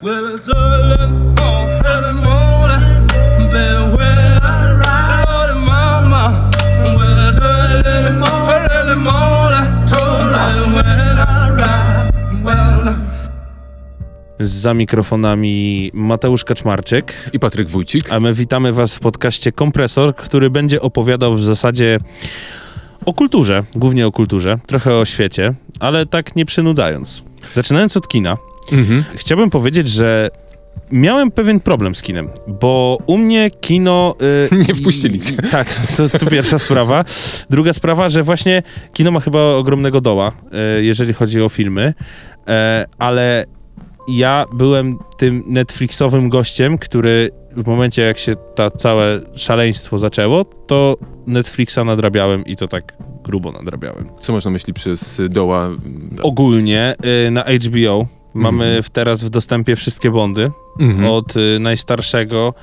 Well, it's early morning, early morning, beware, Lordy mama. Well, it's early morning, early morning, told me when I ride. Well, Za mikrofonami Mateusz Kaczmarczyk, I Patryk Wójcik. a my witamy Was w podcaście Kompresor, który będzie opowiadał w zasadzie o kulturze, głównie o kulturze, trochę o świecie, ale tak nie przynudzając. Zaczynając od kina, Mhm. chciałbym powiedzieć, że miałem pewien problem z kinem, bo u mnie kino... y, Nie wpuścili cię. Tak, to, to pierwsza sprawa. Druga sprawa, że właśnie kino ma chyba ogromnego doła, y, jeżeli chodzi o filmy, e, ale ja byłem tym Netflixowym gościem, który w momencie jak się ta całe szaleństwo zaczęło, to Netflixa nadrabiałem i to tak grubo nadrabiałem. Co można myśli przez doła? Ogólnie y, na HBO mamy Mhm. w, teraz w dostępie wszystkie Bondy, Mhm. od y, najstarszego,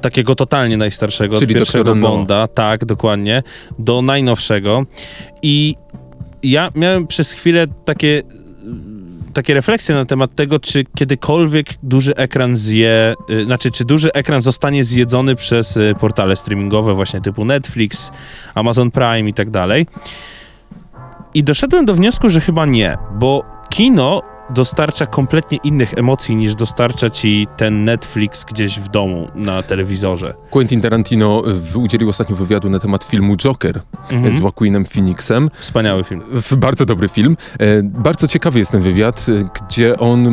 takiego totalnie najstarszego, Czyli od pierwszego. Bonda, tak, dokładnie, do najnowszego. I ja miałem przez chwilę takie, takie refleksje na temat tego, czy kiedykolwiek duży ekran zje, y, znaczy, czy duży ekran zostanie zjedzony przez y, portale streamingowe właśnie typu Netflix, Amazon Prime i tak dalej. I doszedłem do wniosku, że chyba nie, bo kino dostarcza kompletnie innych emocji niż dostarcza ci ten Netflix gdzieś w domu na telewizorze. Quentin Tarantino w- udzielił ostatnio wywiadu na temat filmu Joker Mhm. z Joaquinem Phoenixem. Wspaniały film. Bardzo dobry film. E, Bardzo ciekawy jest ten wywiad, e, gdzie on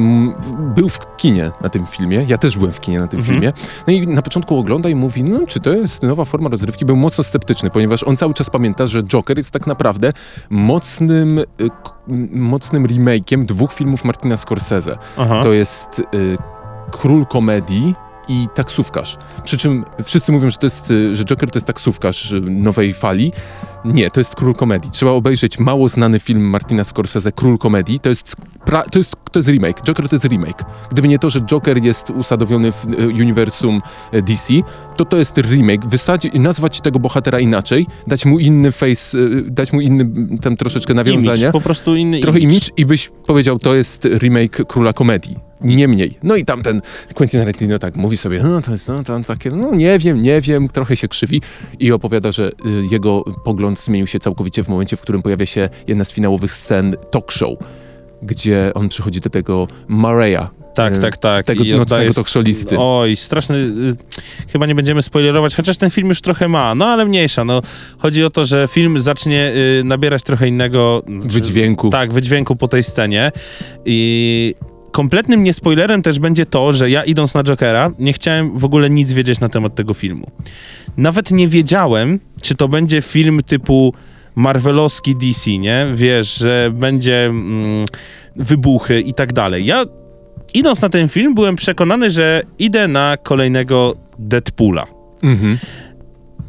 był w kinie na tym filmie. Ja też byłem w kinie na tym Mhm. filmie. No i na początku ogląda i mówi, no czy to jest nowa forma rozrywki? Był mocno sceptyczny, ponieważ on cały czas pamięta, że Joker jest tak naprawdę mocnym, e, mocnym remake'iem dwóch filmów Martina Scorsese. Aha. To jest y, król komedii i taksówkarz. Przy czym wszyscy mówią, że, to jest, że Joker to jest taksówkarz nowej fali. Nie, to jest król komedii. Trzeba obejrzeć mało znany film Martina Scorsese, Król komedii. To jest, pra, to jest, to jest remake. Joker to jest remake. Gdyby nie to, że Joker jest usadowiony w y, uniwersum y, DC, to to jest remake. Wysadzić nazwać tego bohatera inaczej, dać mu inny face, y, dać mu inny tam troszeczkę nawiązania Image, po prostu inny trochę image i byś powiedział, to jest remake Króla Komedii. Nie mniej. No i tamten Quentin Tarantino tak mówi sobie, no to jest no, takie, no nie wiem, nie wiem, trochę się krzywi i opowiada, że y, jego pogląd zmienił się całkowicie w momencie, w którym pojawia się jedna z finałowych scen talk show, gdzie on przychodzi do tego Mareya, Tak, y, tak, tak. tego I nocnego talkshowisty. Oj, straszny. y, Chyba nie będziemy spoilerować, chociaż ten film już trochę ma, no ale mniejsza. No, chodzi o to, że film zacznie y, nabierać trochę innego. wydźwięku. Tak, wydźwięku po tej scenie. I kompletnym niespoilerem też będzie to, że ja idąc na Jokera, nie chciałem w ogóle nic wiedzieć na temat tego filmu. Nawet nie wiedziałem, czy to będzie film typu Marvelowski DC, nie? Wiesz, że będzie mm, wybuchy i tak dalej. Ja idąc na ten film byłem przekonany, że idę na kolejnego Deadpoola. Mhm.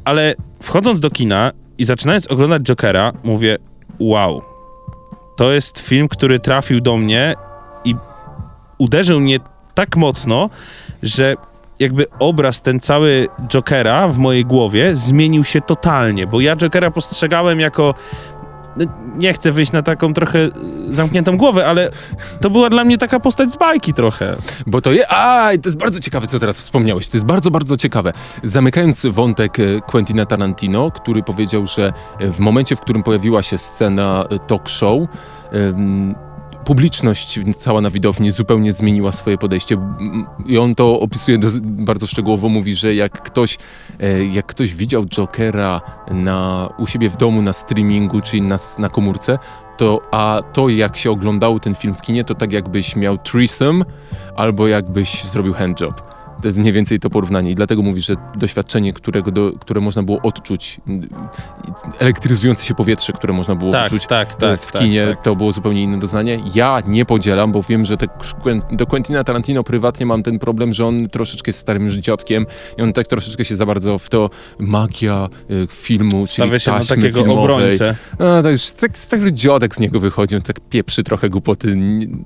Ale wchodząc do kina i zaczynając oglądać Jokera, mówię: Wow, to jest film, który trafił do mnie uderzył mnie tak mocno, że jakby obraz ten cały Jokera w mojej głowie zmienił się totalnie, bo ja Jokera postrzegałem jako. no, Nie chcę wyjść na taką trochę y, zamkniętą głowę, ale to była dla mnie taka postać z bajki trochę. Bo to jest. A, to jest bardzo ciekawe, co teraz wspomniałeś. To jest bardzo, bardzo ciekawe. Zamykając wątek e, Quentina Tarantino, który powiedział, że w momencie, w którym pojawiła się scena e, talk show, publiczność cała na widowni zupełnie zmieniła swoje podejście. I on to opisuje do, bardzo szczegółowo. Mówi, że jak ktoś, e, jak ktoś widział Jokera na, u siebie w domu na streamingu, czyli na, na komórce, to, a to jak się oglądało ten film w kinie, to tak jakbyś miał threesome albo jakbyś zrobił handjob. To jest mniej więcej to porównanie i dlatego mówi, że doświadczenie, którego do, które można było odczuć, elektryzujące się powietrze, które można było Tak, odczuć tak, tak. w tak, kinie, tak. to było zupełnie inne doznanie. Ja nie podzielam, bo wiem, że te, do Quentina Tarantino prywatnie mam ten problem, że on troszeczkę jest starym już dziadkiem i on tak troszeczkę się za bardzo w to magia y, filmu, Stawia czyli się na taśmy takiego filmowej. obrońcę. A, to już tak, tak dziadek z niego wychodzi, on tak pieprzy trochę głupoty.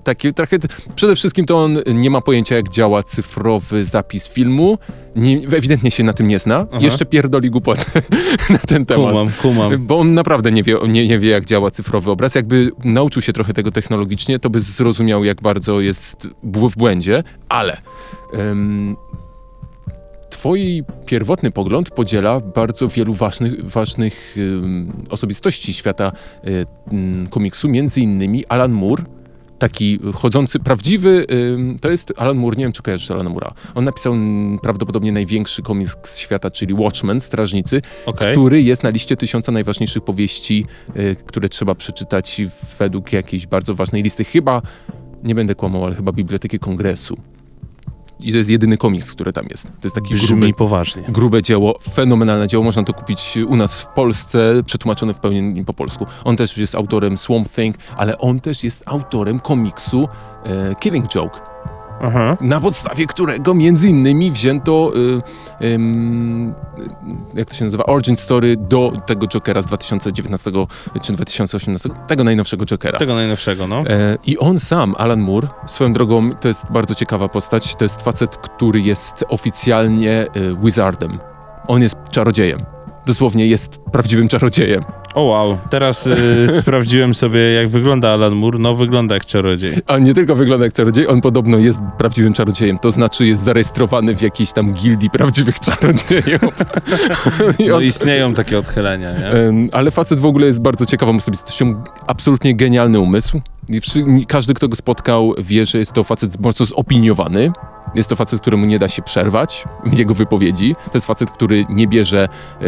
Takie, trochę, przede wszystkim to on nie ma pojęcia, jak działa cyfrowy zapis zapis filmu, nie, ewidentnie się na tym nie zna, Aha. jeszcze pierdoli głupotę na ten temat. Kumam, kumam. Bo on naprawdę nie wie, nie, nie wie, jak działa cyfrowy obraz. Jakby nauczył się trochę tego technologicznie, to by zrozumiał, jak bardzo jest w błędzie, ale em, twój pierwotny pogląd podziela bardzo wielu ważnych, ważnych osobistości świata e, komiksu, między innymi Alan Moore, taki chodzący, prawdziwy, to jest Alan Moore, nie wiem czy kojarzysz Alana Moore'a. On napisał prawdopodobnie największy komiks świata, czyli Watchmen, Strażnicy, Okej. który jest na liście tysiąca najważniejszych powieści, y, które trzeba przeczytać według jakiejś bardzo ważnej listy. Chyba, nie będę kłamał, ale chyba Biblioteki Kongresu. I to jest jedyny komiks, który tam jest. To jest taki Brzmi poważnie. grube dzieło, fenomenalne dzieło. Można to kupić u nas w Polsce, przetłumaczone w pełni po polsku. On też jest autorem Swamp Thing, ale on też jest autorem komiksu e, Killing Joke, Aha. na podstawie którego między innymi wzięto, y, ym, jak to się nazywa, origin story do tego Jokera z 2019 czy 2018, tego najnowszego Jokera. Tego najnowszego, no. E, I on sam, Alan Moore, swoją drogą, to jest bardzo ciekawa postać, to jest facet, który jest oficjalnie e, wizardem. On jest czarodziejem. Dosłownie jest prawdziwym czarodziejem. O wow, teraz y, sprawdziłem sobie jak wygląda Alan Moore, no wygląda jak czarodziej. A nie tylko wygląda jak czarodziej, on podobno jest prawdziwym czarodziejem. To znaczy jest zarejestrowany w jakiejś tam gildii prawdziwych czarodziejów. I No on- istnieją takie odchylenia, nie? Em, Ale facet w ogóle jest bardzo ciekawą osobistością, absolutnie genialny umysł. I wszy- Każdy, kto go spotkał, wie, że jest to facet mocno zopiniowany. Jest to facet, któremu nie da się przerwać w jego wypowiedzi. To jest facet, który nie bierze e,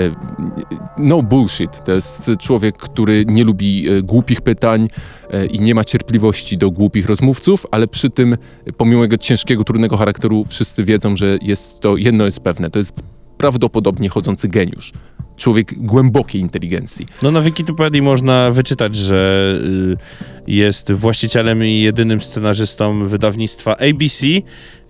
no bullshit. To jest człowiek, który nie lubi e, głupich pytań e, i nie ma cierpliwości do głupich rozmówców, ale przy tym, pomimo jego ciężkiego, trudnego charakteru, wszyscy wiedzą, że jest to, jedno jest pewne, to jest prawdopodobnie chodzący geniusz. Człowiek głębokiej inteligencji. No na Wikipedii można wyczytać, że y, jest właścicielem i jedynym scenarzystą wydawnictwa ABC.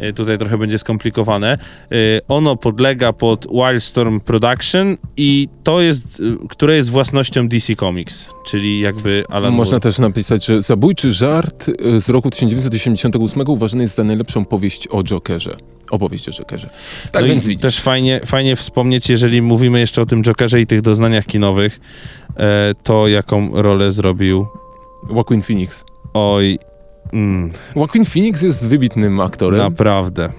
Y, tutaj trochę będzie skomplikowane. Y, ono podlega pod Wildstorm Production i to jest, y, które jest własnością DC Comics, czyli jakby Alan Można Moore. też napisać, że Zabójczy żart z roku 1988 uważany jest za najlepszą powieść o Jokerze. Opowieść o Jokerze. Tak no więc i widzisz. też fajnie, fajnie wspomnieć, jeżeli mówimy jeszcze o tym Jokerze i tych doznaniach kinowych, e, to jaką rolę zrobił Joaquin Phoenix. oj... Mm, Joaquin Phoenix jest wybitnym aktorem. naprawdę.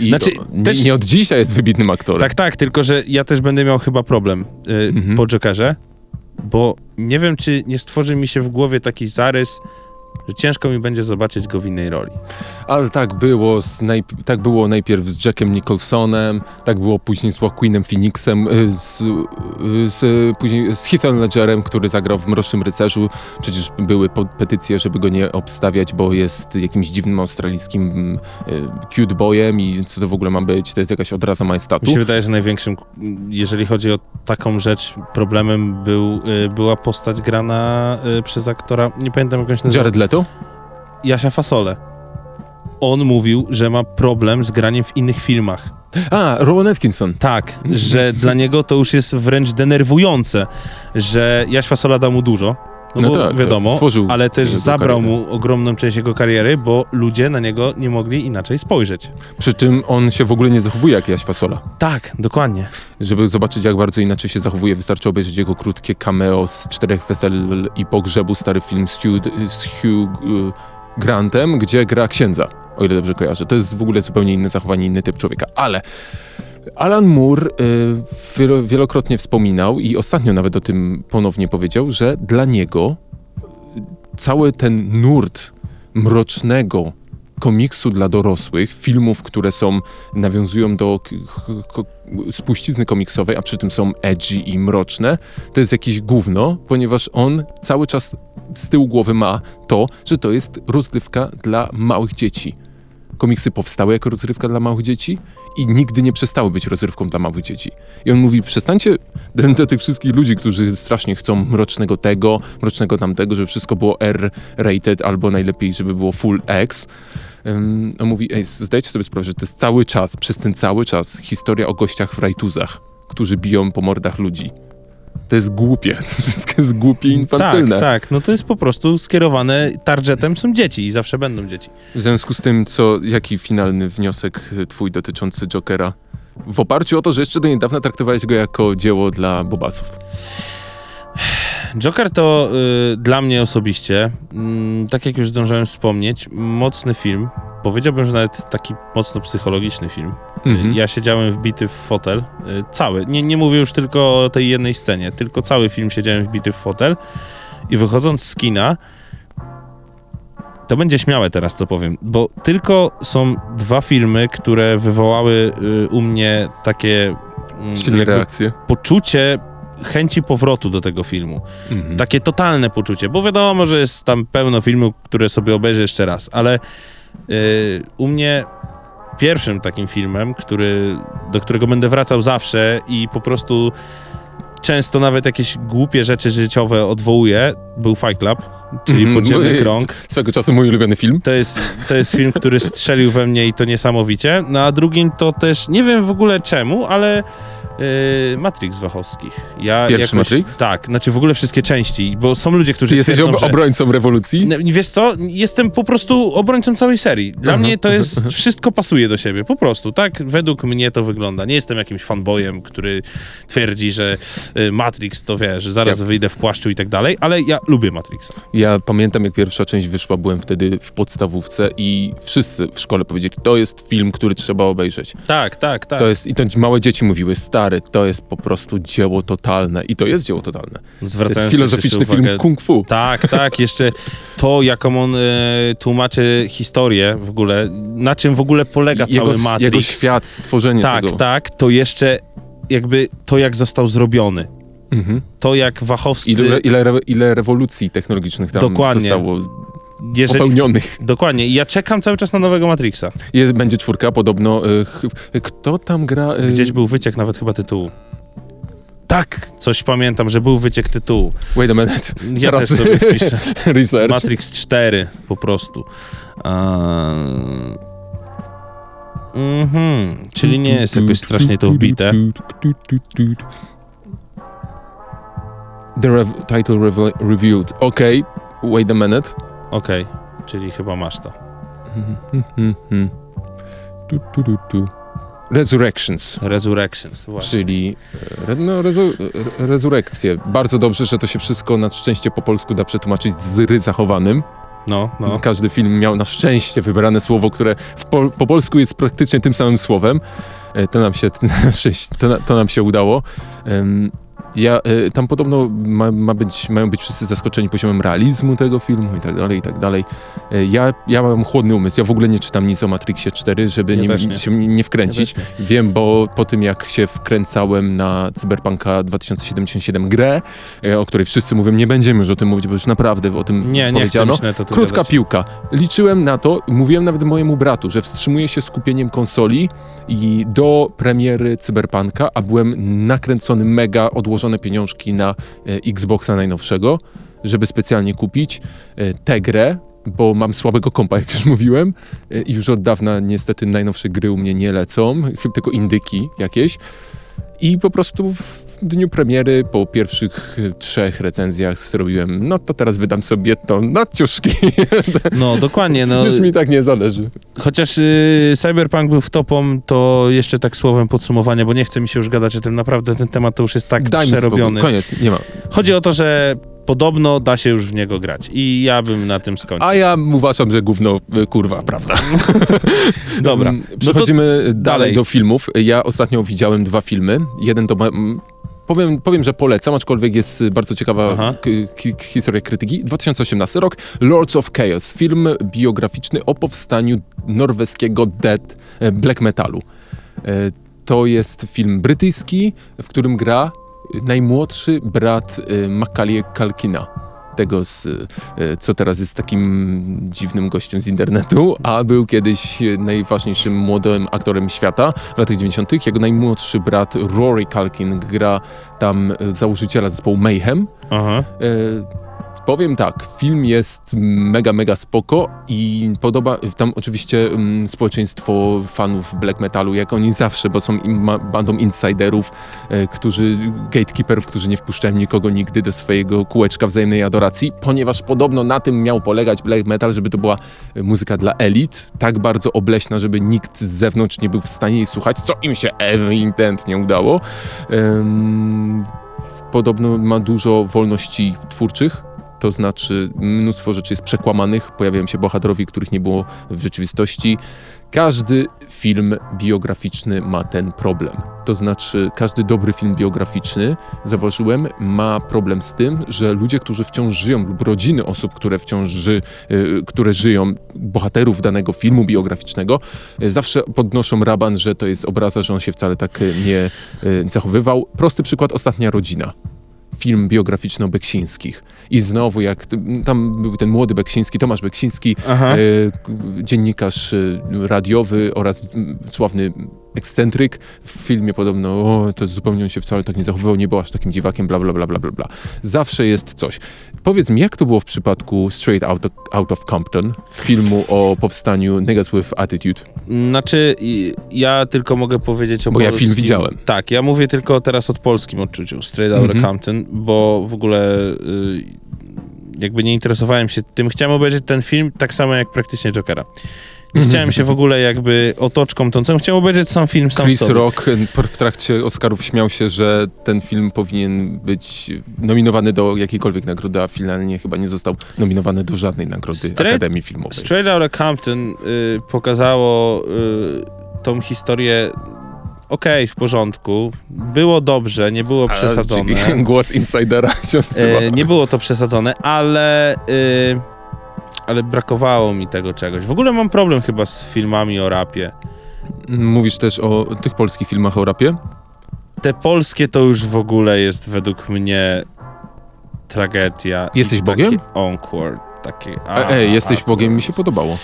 I Znaczy, nie, też- nie od dzisiaj jest wybitnym aktorem. Tak, tak, tylko że ja też będę miał chyba problem y, Mhm. po Jokerze, bo nie wiem, czy nie stworzy mi się w głowie taki zarys, że ciężko mi będzie zobaczyć go w innej roli. Ale tak było, z najp- tak było najpierw z Jackiem Nicholsonem, tak było później z Joaquinem Phoenixem, y, z, y, z, później z Heathem Ledgerem, który zagrał w Mrocznym Rycerzu. Przecież były petycje, żeby go nie obstawiać, bo jest jakimś dziwnym australijskim y, cute boyem i co to w ogóle ma być, to jest jakaś odraza majestatu. Mi się wydaje, że największym, jeżeli chodzi o taką rzecz, problemem był, była postać grana przez aktora, nie pamiętam jak on się nazywa, Jared Leto? Jasia Fasole. On mówił, że ma problem z graniem w innych filmach. A, Rowan Atkinson. Tak, że dla niego to już jest wręcz denerwujące, że Jaś Fasola dał mu dużo, no, No bo tak, tak, wiadomo, stworzył ale też zabrał karierę. mu ogromną część jego kariery, bo ludzie na niego nie mogli inaczej spojrzeć. Przy czym on się w ogóle nie zachowuje jak Jaś Fasola. Tak, dokładnie. Żeby zobaczyć, jak bardzo inaczej się zachowuje, wystarczy obejrzeć jego krótkie cameo z Czterech Wesel i Pogrzebu, stary film z Hugh, z Hugh y, Grantem, gdzie gra księdza, o ile dobrze kojarzę. To jest w ogóle zupełnie inne zachowanie, inny typ człowieka. Ale Alan Moore y, wielo, wielokrotnie wspominał i ostatnio nawet o tym ponownie powiedział, że dla niego y, cały ten nurt mrocznego komiksu dla dorosłych, filmów, które są, nawiązują do spuścizny komiksowej, a przy tym są edgy i mroczne, to jest jakieś gówno, ponieważ on cały czas z tyłu głowy ma to, że to jest rozrywka dla małych dzieci. Komiksy powstały jako rozrywka dla małych dzieci i nigdy nie przestały być rozrywką dla małych dzieci. I on mówi, przestańcie do, tych wszystkich ludzi, którzy strasznie chcą mrocznego tego, mrocznego tamtego, żeby wszystko było R-rated albo najlepiej, żeby było full X. Um, on mówi, ej, zdajcie sobie sprawę, że to jest cały czas, przez ten cały czas historia o gościach w rajtuzach, którzy biją po mordach ludzi. To jest głupie, to wszystko jest głupie i infantylne. Tak, tak, no to jest po prostu skierowane, targetem są dzieci i zawsze będą dzieci. W związku z tym, co, jaki finalny wniosek y, twój dotyczący Jokera? W oparciu o to, że jeszcze do niedawna traktowałeś go jako dzieło dla bobasów. Joker to y, dla mnie osobiście, mm, tak jak już zdążyłem wspomnieć, mocny film. Powiedziałbym, że nawet taki mocno psychologiczny film. Mhm. Ja siedziałem wbity w fotel, y, cały. Nie, nie mówię już tylko o tej jednej scenie, tylko cały film siedziałem wbity w fotel i wychodząc z kina, to będzie śmiałe teraz, co powiem, bo tylko są dwa filmy, które wywołały y, u mnie takie mm, Silne reakcje. poczucie chęci powrotu do tego filmu. Mhm. Takie totalne poczucie, bo wiadomo, że jest tam pełno filmów, które sobie obejrzę jeszcze raz, ale yy, u mnie pierwszym takim filmem, który, do którego będę wracał zawsze i po prostu często nawet jakieś głupie rzeczy życiowe odwołuję, był Fight Club, czyli Mhm. Podziemny i- Krąg. Swego czasu mój ulubiony film. To jest, to jest film, który strzelił we mnie i to niesamowicie. No a drugim to też, nie wiem w ogóle czemu, ale yy, Matrix Wachowskich. Ja Pierwszy Matrix? Tak, znaczy w ogóle wszystkie części, bo są ludzie, którzy Czy jesteś twierdzą, ob- że... obrońcą rewolucji? No, Wiesz co, jestem po prostu obrońcą całej serii. Dla Aha, mnie to jest, aha. wszystko pasuje do siebie, po prostu, tak? Według mnie to wygląda. Nie jestem jakimś fanboyem, który twierdzi, że y, Matrix to wiesz, że zaraz Ja- wyjdę w płaszczu i tak dalej, ale ja lubię Matrixa. Ja pamiętam, jak pierwsza część wyszła, byłem wtedy w podstawówce i wszyscy w szkole powiedzieli, to jest film, który trzeba obejrzeć. Tak, tak, tak. To jest, i to małe dzieci mówiły, stary, to jest po prostu dzieło totalne. I to jest dzieło totalne. To jest Zwracając filozoficzny film kung fu. Tak, tak, jeszcze to, jaką on e, tłumaczy historię w ogóle, na czym w ogóle polega Jego, cały Matrix. jego świat, stworzenie Tak, tego. tak, to jeszcze jakby to, jak został zrobiony. Mhm. To, jak Wachowscy... Ile, ile, ile rewolucji technologicznych tam Dokładnie. zostało jeżeli, popełnionych. Dokładnie. I ja czekam cały czas na nowego Matrixa. Jest, będzie czwórka, podobno. Y, kto tam gra? Y, Gdzieś był wyciek nawet chyba tytułu. Tak! Coś pamiętam, że był wyciek tytułu. Wait a minute. Ja Teraz też sobie wpiszę. research. Matrix 4 po prostu. A... Mhm. Czyli nie jest jakoś strasznie to wbite. The rev- title rev- revealed. Okej, wait a minute. Okej, czyli chyba masz to. Tu, tu, tu, tu. Resurrections, Resurrections, właśnie. czyli e, no, rezu. Bardzo dobrze, że to się wszystko na szczęście po polsku da przetłumaczyć z ry zachowanym. No, no. Każdy film miał na szczęście wybrane słowo, które w pol, po polsku jest praktycznie tym samym słowem. E, To nam się, to, to nam się udało. Ja, e, tam podobno ma, ma być, mają być wszyscy zaskoczeni poziomem realizmu tego filmu i tak dalej, i tak dalej. E, Ja, ja mam chłodny umysł, ja w ogóle nie czytam nic o Matrixie 4, żeby Ja nie, nie. się nie wkręcić. Ja też Wiem, bo po tym jak się wkręcałem na Cyberpunka 2077 grę, e, o której wszyscy mówią, nie będziemy już o tym mówić, bo już naprawdę o tym Nie, nie powiedziano. myśleć to Krótka gadać. piłka. Liczyłem na to, mówiłem nawet mojemu bratu, że wstrzymuję się skupieniem konsoli i do premiery Cyberpunka, a byłem nakręcony mega odłożone pieniążki na e, Xboxa najnowszego, żeby specjalnie kupić e, tę grę, bo mam słabego kompa, jak już mówiłem, e, i już od dawna niestety najnowsze gry u mnie nie lecą, tylko indyki jakieś. I po prostu dniu premiery, po pierwszych e, trzech recenzjach zrobiłem, no to teraz wydam sobie to na ciuszki. No, dokładnie. No, Już mi tak nie zależy. Chociaż y, Cyberpunk był w topą, to jeszcze tak słowem podsumowania, bo nie chce mi się już gadać o tym. Naprawdę ten temat to już jest tak Daj przerobiony. Koniec, nie ma. Chodzi o to, że podobno da się już w niego grać. I ja bym na tym skończył. A ja uważam, że gówno, y, kurwa, prawda. Dobra. Mm, No Przechodzimy dalej dalej. do filmów. Ja ostatnio widziałem dwa filmy. Jeden to... mm, Powiem, powiem, że polecam, aczkolwiek jest y, bardzo ciekawa historia krytyki. 2018 rok, Lords of Chaos, film biograficzny o powstaniu norweskiego death e, black metalu. E, To jest film brytyjski, w którym gra najmłodszy brat y, Macaulay Kalkina. Tego, z, y, co teraz jest takim dziwnym gościem z internetu, a był kiedyś y, najważniejszym młodym aktorem świata w latach 90. Jego najmłodszy brat Rory Kalkin gra tam y, założyciela zespołu Mayhem. Aha. Powiem tak, film jest mega, mega spoko i podoba, tam oczywiście mm, społeczeństwo fanów black metalu, jak oni zawsze, bo są im, bandą insiderów, e, którzy, gatekeeperów, którzy nie wpuszczają nikogo nigdy do swojego kółeczka wzajemnej adoracji, ponieważ podobno na tym miał polegać black metal, żeby to była e, muzyka dla elit, tak bardzo obleśna, żeby nikt z zewnątrz nie był w stanie jej słuchać, co im się ewidentnie udało. Podobno ma dużo wolności twórczych, to znaczy mnóstwo rzeczy jest przekłamanych, pojawiają się bohaterowie, których nie było w rzeczywistości. Każdy film biograficzny ma ten problem. To znaczy, każdy dobry film biograficzny, zauważyłem, ma problem z tym, że ludzie, którzy wciąż żyją, lub rodziny osób, które wciąż ży, y, które żyją, bohaterów danego filmu biograficznego, y, zawsze podnoszą raban, że to jest obraza, że on się wcale tak y, nie zachowywał. Prosty przykład, Ostatnia Rodzina film biograficzny o Beksińskich. I znowu, jak tam był ten młody Beksiński, Tomasz Beksiński, Aha. e, dziennikarz e, radiowy oraz sławny ekscentryk. W filmie podobno, o, to zupełnie on się wcale tak nie zachowywał, nie był aż takim dziwakiem, bla, bla, bla, bla, bla, bla. Zawsze jest coś. Powiedz mi, jak to było w przypadku Straight Out of, Out of Compton, filmu o powstaniu Niggas with Attitude? Znaczy, ja tylko mogę powiedzieć o Bo ja film widziałem. Tak, ja mówię tylko teraz o polskim odczuciu, Straight Outta Mhm. Compton, bo w ogóle y, jakby nie interesowałem się tym. Chciałem obejrzeć ten film tak samo jak praktycznie Jokera. Nie Mhm. chciałem się w ogóle jakby otoczką tą całą, chciałem obejrzeć sam film sam Chris sobie. Rock e, w trakcie Oscarów śmiał się, że ten film powinien być nominowany do jakiejkolwiek nagrody, a finalnie chyba nie został nominowany do żadnej nagrody Straight- Akademii Filmowej. Straight Outta Compton y, pokazało y, tą historię okej, w porządku. Było dobrze, nie było przesadzone. A, Głos insidera się odzywa. E, nie było to przesadzone, ale, y, ale brakowało mi tego czegoś. W ogóle mam problem chyba z filmami o rapie. Mówisz też o tych polskich filmach o rapie? Te polskie to już w ogóle jest według mnie tragedia. Jesteś Bogiem? Encore, takie... A, ej, jesteś akurat. Bogiem, mi się podobało.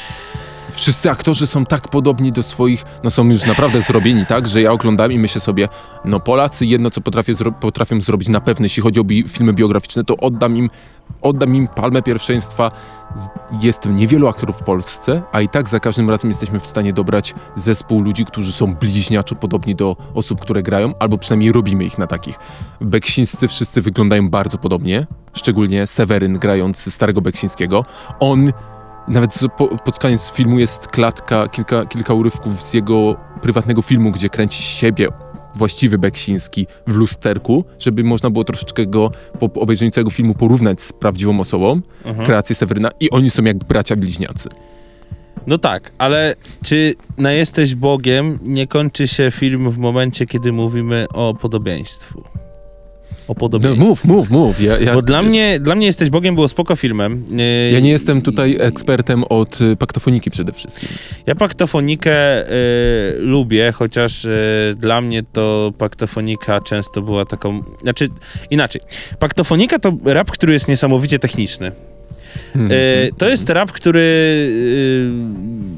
Wszyscy aktorzy są tak podobni do swoich, no są już naprawdę zrobieni tak, że ja oglądam i myślę sobie, no Polacy jedno co potrafię zro potrafią zrobić na pewno, jeśli chodzi o bi filmy biograficzne, to oddam im, oddam im palmę pierwszeństwa. Jest niewielu aktorów w Polsce, a i tak za każdym razem jesteśmy w stanie dobrać zespół ludzi, którzy są bliźniaczo podobni do osób, które grają, albo przynajmniej robimy ich na takich. Beksińscy wszyscy wyglądają bardzo podobnie, szczególnie Seweryn grając starego Beksińskiego. On nawet po, pod koniec filmu jest klatka, kilka, kilka urywków z jego prywatnego filmu, gdzie kręci siebie właściwy Beksiński w lusterku, żeby można było troszeczkę go po obejrzeniu całego filmu porównać z prawdziwą osobą, Mhm. kreację Seweryna i oni są jak bracia bliźniacy. No tak, ale czy na Jesteś Bogiem nie kończy się film w momencie, kiedy mówimy o podobieństwu? O No, mów, mów, mów. Ja, ja, Bo dla wiesz, mnie, dla mnie Jesteś Bogiem było spoko filmem. Ja nie jestem tutaj ekspertem od y, paktofoniki przede wszystkim. Ja paktofonikę y, lubię, chociaż y, dla mnie to paktofonika często była taką. Znaczy, inaczej. Paktofonika to rap, który jest niesamowicie techniczny. Mhm. Y, to jest rap, który y,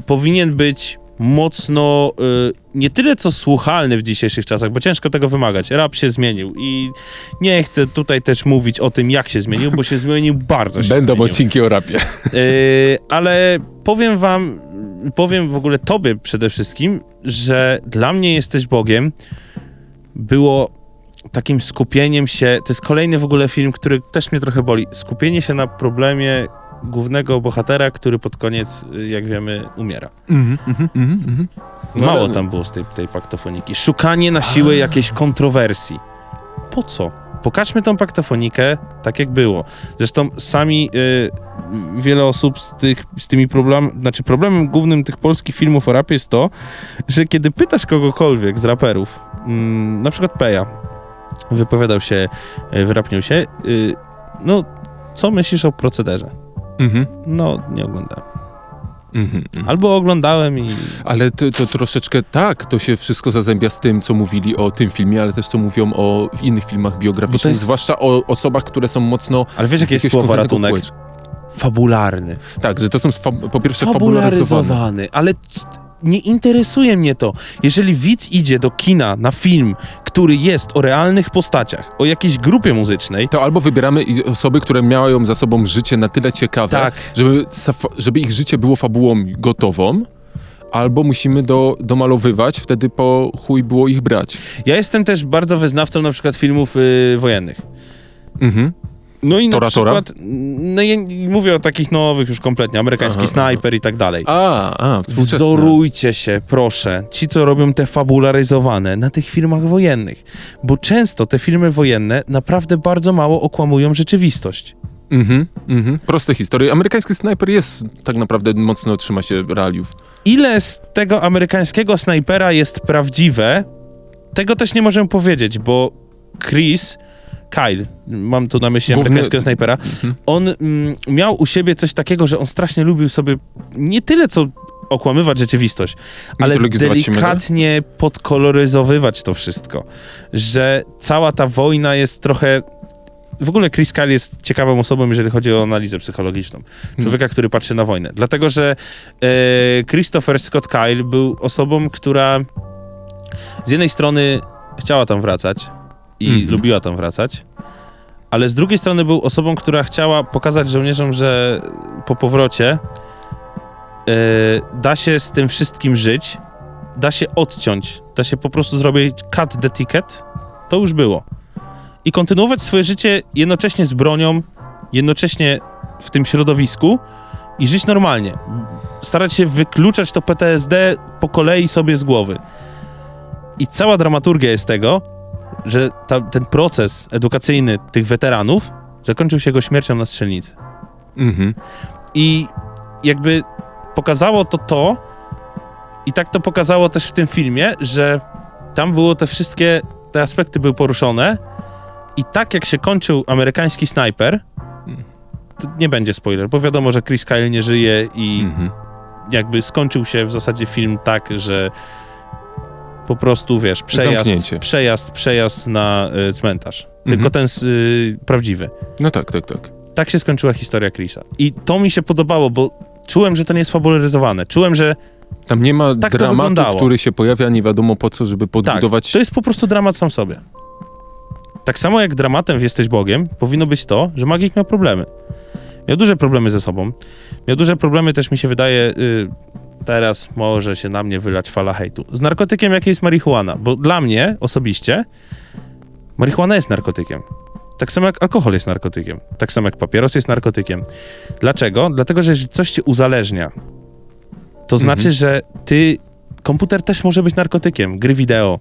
powinien być mocno y, nie tyle co słuchalny w dzisiejszych czasach, bo ciężko tego wymagać. Rap się zmienił i nie chcę tutaj też mówić o tym, jak się zmienił, bo się zmienił bardzo się Będą zmienił. odcinki o rapie. Yy, ale powiem wam, powiem w ogóle tobie przede wszystkim, że dla mnie jesteś Bogiem było takim skupieniem się, to jest kolejny w ogóle film, który też mnie trochę boli, skupienie się na problemie głównego bohatera, który pod koniec, y, jak wiemy, umiera. No, Mało ale- tam było z tej, tej paktofoniiki. Szukanie na siłę jakiejś kontrowersji. Po co? Pokażmy tą paktofonikę tak, jak było. Zresztą sami y, wiele osób z, tych, z tymi problemami, znaczy problemem głównym tych polskich filmów o rapie jest to, że kiedy pytasz kogokolwiek z raperów, mm, na przykład Peja, wypowiadał się y, w Rapniusie, y, no, co myślisz o procederze? Mhm, No, nie oglądałem. mhm, mhm. Albo oglądałem i Ale to, to troszeczkę tak, to się wszystko zazębia z tym, co mówili o tym filmie, ale też co mówią o innych filmach biograficznych, jest- zwłaszcza o osobach, które są mocno... Ale wiesz, jakie jest słowo ratunek? kółeczka. Fabularny. Tak, że to są po pierwsze fabularyzowane. Ale nie interesuje mnie to. Jeżeli widz idzie do kina na film, który jest o realnych postaciach, o jakiejś grupie muzycznej, To albo wybieramy osoby, które mają za sobą życie na tyle ciekawe, Tak. żeby, żeby ich życie było fabułą gotową, albo musimy do, domalowywać, wtedy po chuj było ich brać. ja jestem też bardzo wyznawcą na przykład filmów y, wojennych. Mhm. No i na Tora, Tora? przykład, no ja mówię o takich nowych już kompletnie, amerykański Aha, aha. snajper i tak dalej. A, a. Wzorujcie się, proszę, ci, co robią te fabularyzowane na tych filmach wojennych, bo często te filmy wojenne naprawdę bardzo mało okłamują rzeczywistość. Mhm, mhm. Proste historie. Amerykański snajper jest tak naprawdę mocno trzyma się realiów. Ile z tego amerykańskiego snajpera jest prawdziwe, tego też nie możemy powiedzieć, bo Chris, Kyle, mam tu na myśli Główny- amerykańskiego snajpera, Mhm. on mm, miał u siebie coś takiego, że on strasznie lubił sobie nie tyle co okłamywać rzeczywistość, ale się delikatnie podkoloryzowywać to wszystko, że cała ta wojna jest trochę... W ogóle Chris Kyle jest ciekawą osobą, jeżeli chodzi o analizę psychologiczną. Człowieka, który patrzy na wojnę. Dlatego, że e, Christopher Scott Kyle był osobą, która z jednej strony chciała tam wracać i Mhm. lubiła tam wracać, ale z drugiej strony był osobą, która chciała pokazać żołnierzom, że po powrocie e, da się z tym wszystkim żyć, da się odciąć, da się po prostu zrobić cut the ticket, to już było. I kontynuować swoje życie jednocześnie z bronią, jednocześnie w tym środowisku i żyć normalnie. Starać się wykluczać to PTSD po kolei sobie z głowy. I cała dramaturgia jest tego, że ta, ten proces edukacyjny tych weteranów zakończył się jego śmiercią na strzelnicy. Mhm. I jakby pokazało to to, i tak to pokazało też w tym filmie, że tam było te wszystkie, te aspekty były poruszone i tak jak się kończył amerykański snajper, to nie będzie spoiler, bo wiadomo, że Chris Kyle nie żyje i Mhm. jakby skończył się w zasadzie film tak, że po prostu, wiesz, przejazd, Zamknięcie. przejazd, przejazd na y, cmentarz. Tylko Mhm. ten y, prawdziwy. No tak, tak, tak. Tak się skończyła historia Chrisa. I to mi się podobało, bo czułem, że to nie jest fabularyzowane. Czułem, że Tam nie ma Tak dramatu, który się pojawia nie wiadomo po co, żeby tak, podbudować... to jest po prostu dramat sam w sobie. Tak samo jak dramatem w Jesteś Bogiem, powinno być to, że magik miał problemy. Miał duże problemy ze sobą. Miał duże problemy też, mi się wydaje, y, teraz może się na mnie wylać fala hejtu. Z narkotykiem, jakie jest marihuana. Bo dla mnie osobiście marihuana jest narkotykiem. Tak samo jak alkohol jest narkotykiem. Tak samo jak papieros jest narkotykiem. Dlaczego? Dlatego, że jeżeli coś cię uzależnia, to znaczy, że ty... Komputer też może być narkotykiem. Gry wideo.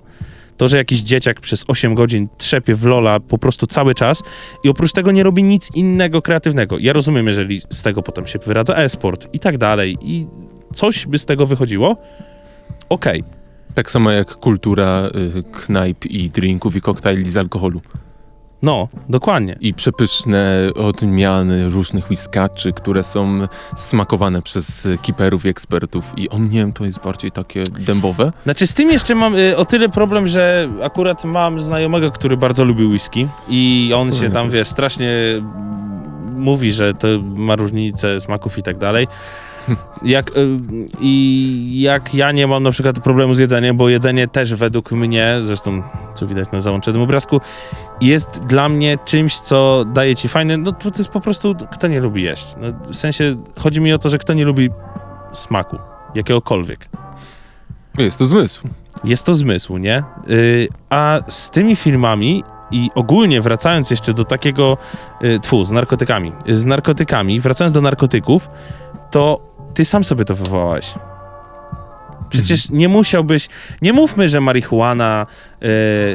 To, że jakiś dzieciak przez 8 godzin trzepie w Lola po prostu cały czas i oprócz tego nie robi nic innego kreatywnego. Ja rozumiem, jeżeli z tego potem się wyradza e-sport i tak dalej i coś by z tego wychodziło, okej. Tak samo jak kultura y, knajp i drinków i koktajli z alkoholu. No, dokładnie. I przepyszne odmiany różnych whiskaczy, które są smakowane przez kiperów i ekspertów. I o nie, to jest bardziej takie dębowe. Znaczy z tym jeszcze mam y, o tyle problem, że akurat mam znajomego, który bardzo lubi whisky i on się tam, wiesz, strasznie mówi, że to ma różnice smaków i tak dalej. Jak, y, I jak ja nie mam na przykład problemu z jedzeniem, bo jedzenie też według mnie, zresztą co widać na załączonym obrazku, jest dla mnie czymś, co daje ci fajne, no to jest po prostu, kto nie lubi jeść. No, w sensie, chodzi mi o to, że kto nie lubi smaku, jakiegokolwiek. Jest to zmysł. Jest to zmysł, nie? Yy, a z tymi filmami i ogólnie wracając jeszcze do takiego, yy, tfu, z narkotykami, yy, z narkotykami, wracając do narkotyków, to ty sam sobie to wywołałeś. Przecież nie musiałbyś, nie mówmy, że marihuana, yy,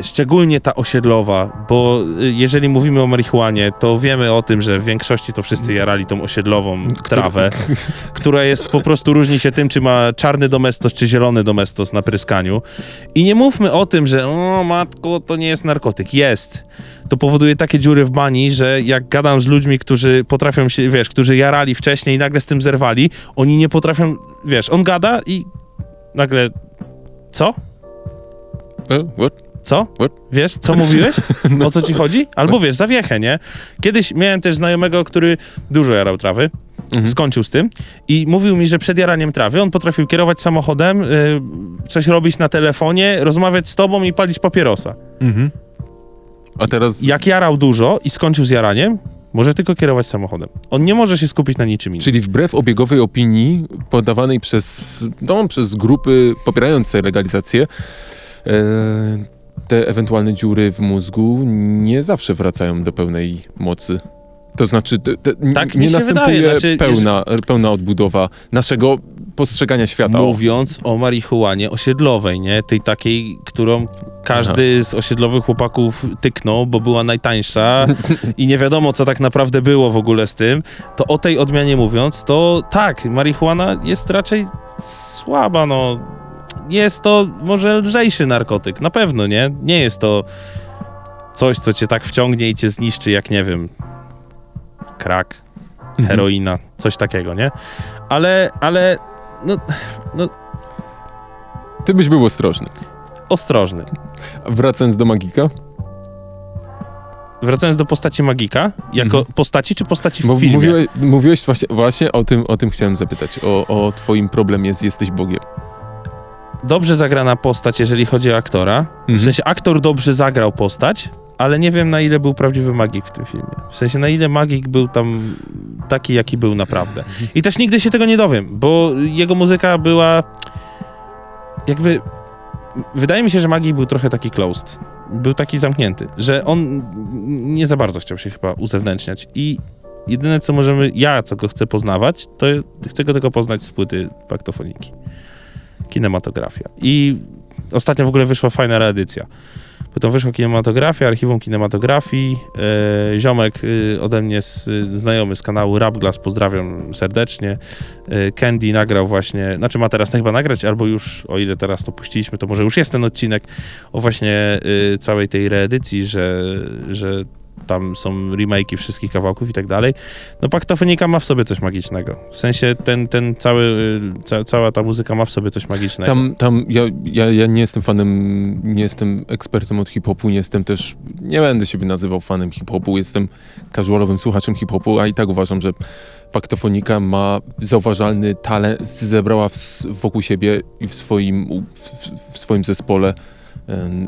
szczególnie ta osiedlowa, bo yy, jeżeli mówimy o marihuanie, to wiemy o tym, że w większości to wszyscy jarali tą osiedlową trawę, która jest po prostu różni się tym, czy ma czarny domestos, czy zielony domestos na pryskaniu. I nie mówmy o tym, że o matko, to nie jest narkotyk. Jest. To powoduje takie dziury w bani, że jak gadam z ludźmi, którzy potrafią się, wiesz, którzy jarali wcześniej i nagle z tym zerwali, oni nie potrafią, wiesz, on gada i nagle co? E, what? Co? What? Wiesz, co mówiłeś? O co ci chodzi? Albo wiesz, zawiechę, nie? Kiedyś miałem też znajomego, który dużo jarał trawy Mhm. skończył z tym i mówił mi, że przed jaraniem trawy on potrafił kierować samochodem, y, coś robić na telefonie, rozmawiać z tobą i palić papierosa. Mhm. A teraz... Jak jarał dużo i skończył z jaraniem, może tylko kierować samochodem. On nie może się skupić na niczym innym. Czyli wbrew obiegowej opinii podawanej przez, no, przez grupy popierające legalizację, e, te ewentualne dziury w mózgu nie zawsze wracają do pełnej mocy. To znaczy, te, te, Tak nie następuje znaczy, pełna, pełna odbudowa naszego postrzegania świata. Mówiąc o marihuanie osiedlowej, nie? Tej takiej, którą każdy z osiedlowych chłopaków tyknął, bo była najtańsza i nie wiadomo, co tak naprawdę było w ogóle z tym, to o tej odmianie mówiąc, to tak, marihuana jest raczej słaba, no. Jest to może lżejszy narkotyk, na pewno, nie? Nie jest to coś, co cię tak wciągnie i cię zniszczy, jak nie wiem, krak, Mhm. heroina, coś takiego, nie? Ale, ale, no, no, Ty byś był ostrożny. ostrożny. Wracając do Magika, Wracając do postaci Magika, jako Mhm. postaci czy postaci w bo filmie? mówiłeś, mówiłeś właśnie, właśnie o, tym, o tym chciałem zapytać, o, o twoim problemie z Jesteś Bogiem. Dobrze zagrana postać, jeżeli chodzi o aktora. W Mhm. sensie aktor dobrze zagrał postać, ale nie wiem na ile był prawdziwy magik w tym filmie. W sensie na ile magik był tam taki, jaki był naprawdę. I też nigdy się tego nie dowiem, bo jego muzyka była jakby... Wydaje mi się, że magik był trochę taki closed. Był taki zamknięty, że on nie za bardzo chciał się chyba uzewnętrzniać. I jedyne, co możemy, ja co go chcę poznawać, to chcę go tylko poznać z płyty paktofoniki. Kinematografia. I ostatnio w ogóle wyszła fajna reedycja. Potem wyszła kinematografia, archiwum kinematografii. E, ziomek e, ode mnie, z, znajomy z kanału Rap Glass, pozdrawiam serdecznie. E, Candy nagrał właśnie, znaczy ma teraz chyba nagrać, albo już, o ile teraz to puściliśmy, to może już jest ten odcinek o właśnie e, całej tej reedycji, że, że tam są remake'i wszystkich kawałków i tak dalej. No Paktofonika ma w sobie coś magicznego. W sensie ten, ten cały, y, ca, cała ta muzyka ma w sobie coś magicznego. Tam, tam ja, ja, ja nie jestem fanem, nie jestem ekspertem od hip-hopu, nie jestem też, nie będę siebie nazywał fanem hip-hopu, jestem casualowym słuchaczem hip-hopu, a i tak uważam, że Paktofonika ma zauważalny talent, zebrała w, wokół siebie i w swoim, w, w swoim zespole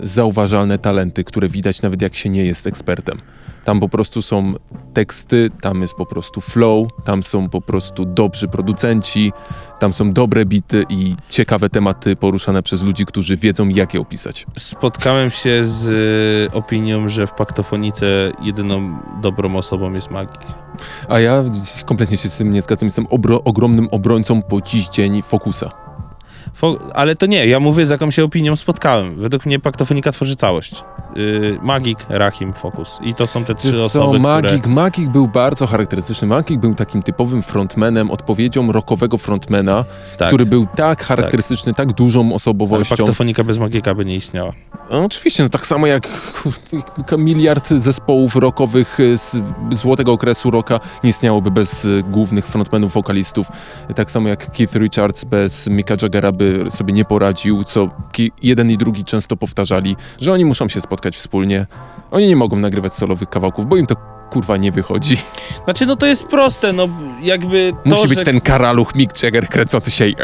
zauważalne talenty, które widać nawet jak się nie jest ekspertem. Tam po prostu są teksty, tam jest po prostu flow, tam są po prostu dobrzy producenci, tam są dobre bity i ciekawe tematy poruszane przez ludzi, którzy wiedzą, jak je opisać. Spotkałem się z y, opinią, że w Paktofonice jedyną dobrą osobą jest magik. A ja kompletnie się z tym nie zgadzam. Jestem obro- ogromnym obrońcą po dziś dzień Fokusa. Ale to nie, ja mówię z jaką się opinią spotkałem. Według mnie Paktofonika tworzy całość. Y, magik, Rahim, Fokus. I to są te trzy Wiesz co, osoby, Magik, które... Magik był bardzo charakterystyczny. Magik był takim typowym frontmanem, odpowiedzią rockowego frontmana, Tak, który był tak charakterystyczny, tak, dużą ale osobowością. Paktofonika bez magika by nie istniała. No, oczywiście, no tak samo jak miliard zespołów rockowych z złotego okresu rocka nie istniałoby bez y, głównych frontmenów, wokalistów. Tak samo jak Keith Richards bez Micka Jaggera by sobie nie poradził, co jeden i drugi często powtarzali, że oni muszą się spotkać wspólnie. Oni nie mogą nagrywać solowych kawałków, bo im to kurwa nie wychodzi. Znaczy, no to jest proste, no jakby to, Musi być że... ten karaluch Mick Jagger kręcący się i...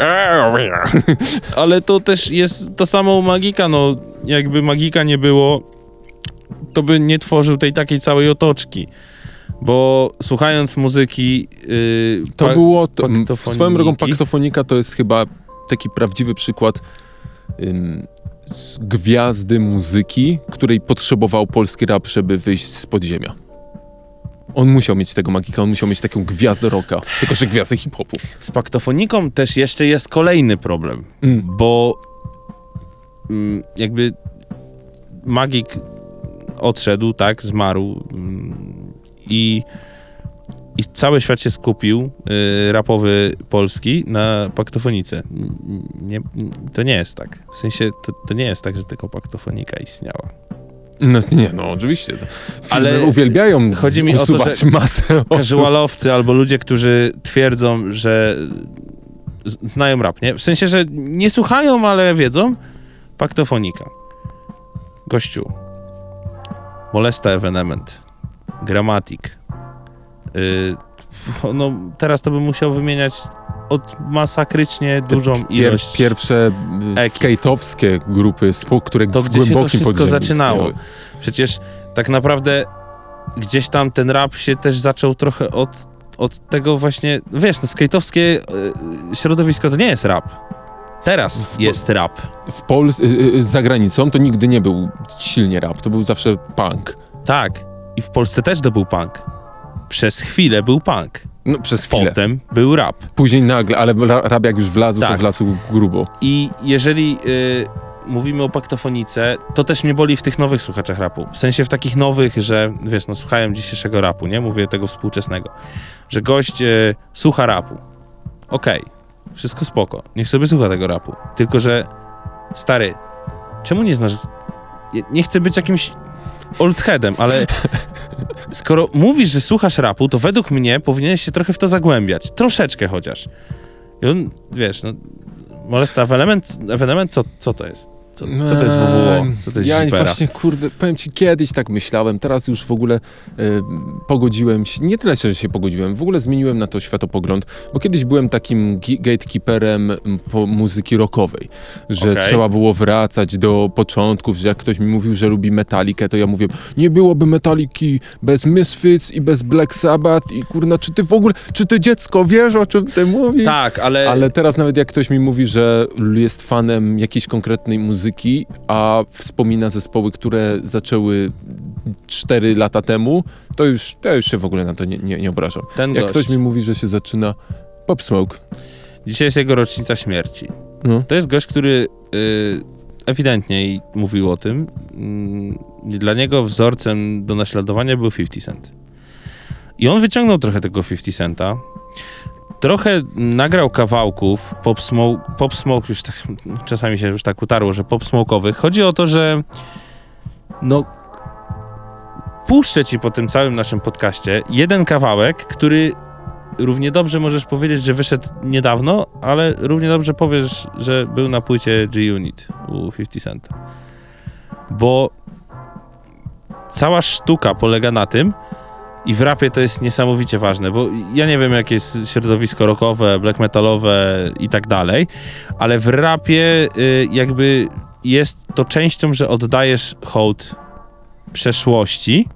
Ale to też jest to samo u Magika, no jakby Magika nie było, to by nie tworzył tej takiej całej otoczki. Bo słuchając muzyki... Yy, To było... To, swoją drogą paktofonika to jest chyba taki prawdziwy przykład ym, gwiazdy muzyki, której potrzebował polski rap, żeby wyjść z podziemia. On musiał mieć tego magika, on musiał mieć taką gwiazdę rocka, tylko że gwiazdę hip-hopu. Z paktofoniką też jeszcze jest kolejny problem, Mm. bo mm, jakby Magik odszedł, tak, zmarł mm, i, i cały świat się skupił, y, rapowy polski, na paktofonice. Nie, to nie jest tak. W sensie, to, to nie jest tak, że tylko paktofonika istniała. No nie, no oczywiście. Filmy Ale uwielbiają chodzi mi o to, że masę casualowcy albo ludzie, którzy twierdzą, że znają rap, nie? W sensie, że nie słuchają, ale wiedzą. Paktofonika. Gościu. Molesta Evenement. Gramatik. Y, no, teraz to bym musiał wymieniać od masakrycznie dużą Pier, ilość. pierwsze y, skate'owskie grupy, które to w gdzie się to wszystko zaczynało. istniały. Przecież tak naprawdę gdzieś tam ten rap się też zaczął trochę od, od tego właśnie, wiesz, no skate'owskie y, środowisko to nie jest rap. Teraz W- jest rap. W Pol y, za granicą to nigdy nie był silnie rap, to był zawsze punk. Tak. I w Polsce też to był punk. Przez chwilę był punk. No przez chwilę. Potem był rap. Później nagle, ale ra- rap jak już wlazł, to Tak. wlazł grubo. I jeżeli y, mówimy o paktofonice, to też mnie boli w tych nowych słuchaczach rapu. W sensie w takich nowych, że wiesz, no słuchają dzisiejszego rapu, nie? Mówię tego współczesnego. Że gość y, słucha rapu. Okej, wszystko spoko. Niech sobie słucha tego rapu. Tylko, że stary, czemu nie znasz... Nie chcę być jakimś oldheadem, ale skoro mówisz, że słuchasz rapu, to według mnie powinieneś się trochę w to zagłębiać. Troszeczkę chociaż. I on, wiesz, no, molesta ewenement, ewenement co, co to jest? Co, co to jest WWO? Co to jest Ja Zipera? właśnie, kurde, powiem ci, kiedyś tak myślałem, teraz już w ogóle y, pogodziłem się, nie tyle, że się pogodziłem, w ogóle zmieniłem na to światopogląd, bo kiedyś byłem takim gatekeeperem muzyki rockowej, że Okej. trzeba było wracać do początków, że jak ktoś mi mówił, że lubi Metalikę, to ja mówię, nie byłoby Metaliki bez Misfits i bez Black Sabbath i kurna, czy ty w ogóle, czy ty dziecko wiesz, o czym ty mówisz? Tak, ale, Ale teraz nawet jak ktoś mi mówi, że jest fanem jakiejś konkretnej muzyki, a wspomina zespoły, które zaczęły 4 lata temu, to już, to już się w ogóle na to nie, nie, nie obrażam. ten Jak gość, ktoś mi mówi, że się zaczyna Pop Smoke, dzisiaj jest jego rocznica śmierci. no. To jest gość, który y, ewidentnie mówił o tym. Mm, dla niego wzorcem do naśladowania był 50 Cent. I on wyciągnął trochę tego 50 Centa. Trochę nagrał kawałków pop smoke, pop smoke już tak, czasami się już tak utarło, że pop smoke'owych. Chodzi o to, że no puszczę ci po tym całym naszym podcaście jeden kawałek, który równie dobrze możesz powiedzieć, że wyszedł niedawno, ale równie dobrze powiesz, że był na płycie G-Unit u 50 Centa. Bo cała sztuka polega na tym, i w rapie to jest niesamowicie ważne, bo ja nie wiem, jakie jest środowisko rockowe, black metalowe i tak dalej, ale w rapie y, jakby jest to częścią, że oddajesz hołd przeszłości,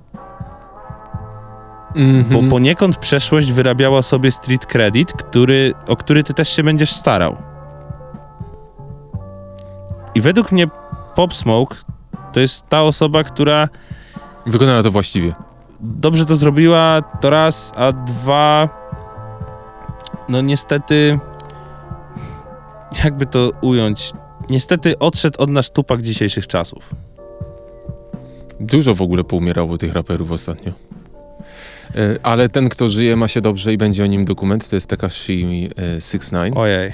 bo Mhm. poniekąd przeszłość wyrabiała sobie street credit, który, o który ty też się będziesz starał. I według mnie Pop Smoke to jest ta osoba, która Wykonała to właściwie. Dobrze to zrobiła, to raz, a dwa, no niestety, jakby to ująć, niestety odszedł od nas tupak dzisiejszych czasów. Dużo w ogóle poumierało tych raperów ostatnio. E, Ale ten, kto żyje, ma się dobrze i będzie o nim dokument, to jest Tekashi 69. Ojej.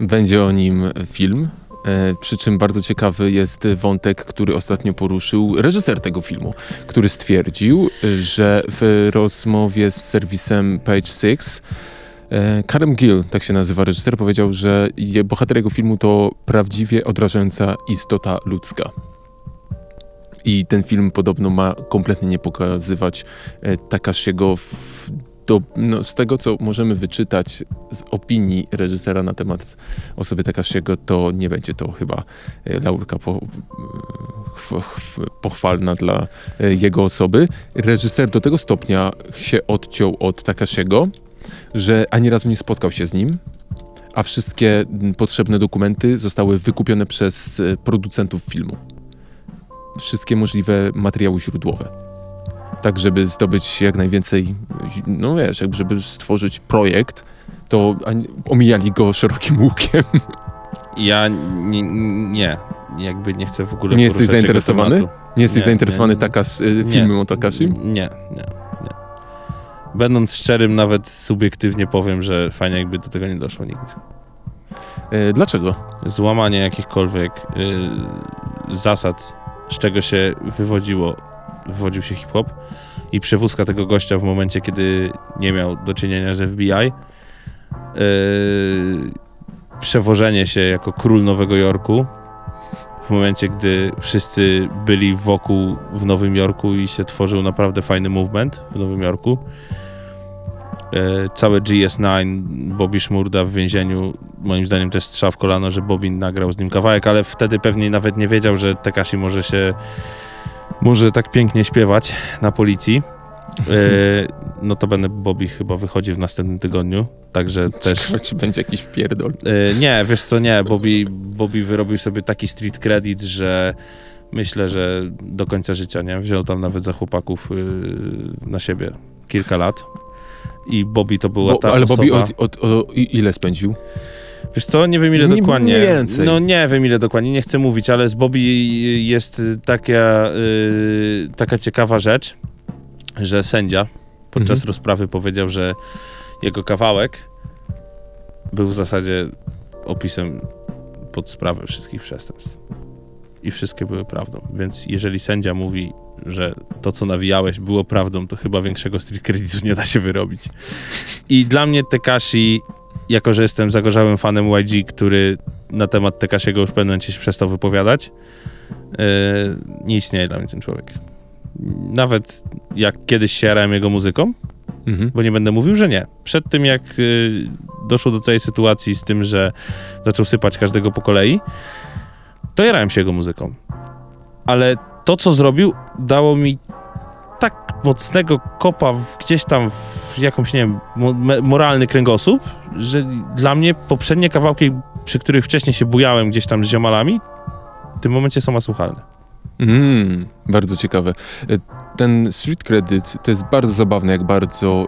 Będzie o nim film. E, przy czym bardzo ciekawy jest wątek, który ostatnio poruszył reżyser tego filmu, który stwierdził, że w rozmowie z serwisem Page Six e, Karem Gill, tak się nazywa reżyser, powiedział, że bohater jego filmu to prawdziwie odrażająca istota ludzka. I ten film podobno ma kompletnie nie pokazywać e, Takashiego w, do, no, z tego, co możemy wyczytać z opinii reżysera na temat osoby Takashiego, to nie będzie to chyba e, laurka po, ch- pochwalna dla e, jego osoby. Reżyser do tego stopnia się odciął od Takashiego, że ani razu nie spotkał się z nim, a wszystkie potrzebne dokumenty zostały wykupione przez e, producentów filmu. Wszystkie możliwe materiały źródłowe. Tak, żeby zdobyć jak najwięcej, no wiesz, jakby żeby stworzyć projekt, to omijali go szerokim łukiem. Ja nie, nie, jakby nie chcę w ogóle Nie jesteś zainteresowany? Nie jesteś Nie, zainteresowany nie. Takas, y, filmem o Takashim? Nie, nie, nie. Będąc szczerym, nawet subiektywnie powiem, że fajnie jakby do tego nie doszło nigdy. E, dlaczego? Złamanie jakichkolwiek y, zasad, z czego się wywodziło, wywodził się hip-hop i przewózka tego gościa w momencie, kiedy nie miał do czynienia z FBI. Y, przewożenie się jako król Nowego Jorku w momencie, gdy wszyscy byli wokół w Nowym Jorku i się tworzył naprawdę fajny movement w Nowym Jorku. E, całe GS9, Bobby Szmurda w więzieniu, moim zdaniem też strzał w kolano, że Bobby nagrał z nim kawałek, ale wtedy pewnie nawet nie wiedział, że Tekashi może się, może tak pięknie śpiewać na policji. E, no to będę Bobby chyba wychodzi w następnym tygodniu, także też... Ciekawe, czy będzie jakiś wpierdol. E, nie, wiesz co, nie, Bobby, Bobby wyrobił sobie taki street credit, że myślę, że do końca życia, nie? Wziął tam nawet za chłopaków y, na siebie kilka lat. I Bobby to była Bo, ta ale osoba... Bobby od, od, o, i- ile spędził? Wiesz co, nie wiem ile Nie- dokładnie. mniej więcej. No nie wiem ile dokładnie, nie chcę mówić, ale z Bobby jest y, taka, y, taka ciekawa rzecz, że sędzia podczas Mhm. rozprawy powiedział, że jego kawałek był w zasadzie opisem pod sprawę wszystkich przestępstw. I wszystkie były prawdą. Więc jeżeli sędzia mówi, że to, co nawijałeś, było prawdą, to chyba większego street creditu nie da się wyrobić. I dla mnie Tekashi, jako że jestem zagorzałym fanem YG, który na temat Tekashiego już w pewnym momencie się przestał wypowiadać, yy, nie istnieje dla mnie ten człowiek. Nawet jak kiedyś się jarałem jego muzyką, Mhm. bo nie będę mówił, że nie. Przed tym, jak y, doszło do całej sytuacji z tym, że zaczął sypać każdego po kolei, to jarałem się jego muzyką. Ale to, co zrobił, dało mi tak mocnego kopa w, gdzieś tam w jakąś, nie wiem, moralny kręgosłup, że dla mnie poprzednie kawałki, przy których wcześniej się bujałem gdzieś tam z ziomalami, w tym momencie są asłuchalne. Mm, bardzo ciekawe. E, Ten street credit to jest bardzo zabawne, jak bardzo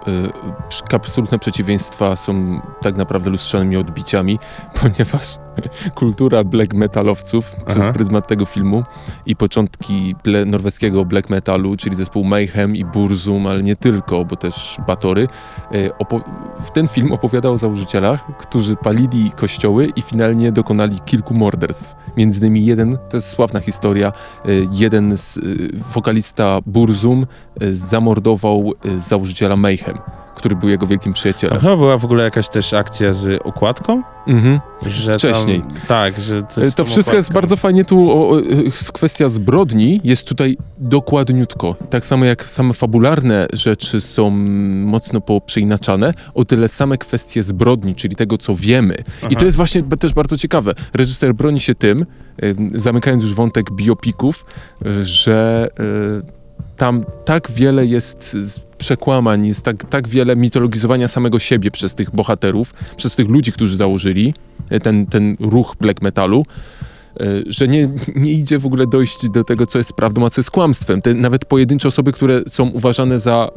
przy- absolutne przeciwieństwa są tak naprawdę lustrzanymi odbiciami, ponieważ kultura black metalowców przez Aha. pryzmat tego filmu i początki ble, norweskiego black metalu, czyli zespół Mayhem i Burzum, ale nie tylko, bo też Batory, e, w ten film opowiadał o założycielach, którzy palili kościoły i finalnie dokonali kilku morderstw. Między innymi jeden, to jest sławna historia, y, jeden z y, wokalista Burzum zamordował założyciela Mayhem, który był jego wielkim przyjacielem. chyba była w ogóle jakaś też akcja z okładką, Mhm. że Wcześniej. Tam, tak, że z To wszystko jest bardzo fajnie tu, o, o, y, kwestia zbrodni jest tutaj dokładniutko. Tak samo jak same fabularne rzeczy są mocno poprzeinaczane, o tyle same kwestie zbrodni, czyli tego, co wiemy. I Aha. to jest właśnie też bardzo ciekawe. Reżyser broni się tym, zamykając już wątek biopików, y, że tam tak wiele jest przekłamań, jest tak, tak wiele mitologizowania samego siebie przez tych bohaterów, przez tych ludzi, którzy założyli y, ten, ten ruch black metalu, że nie, nie idzie w ogóle dojść do tego, co jest prawdą, a co jest kłamstwem. Te nawet pojedyncze osoby, które są uważane za,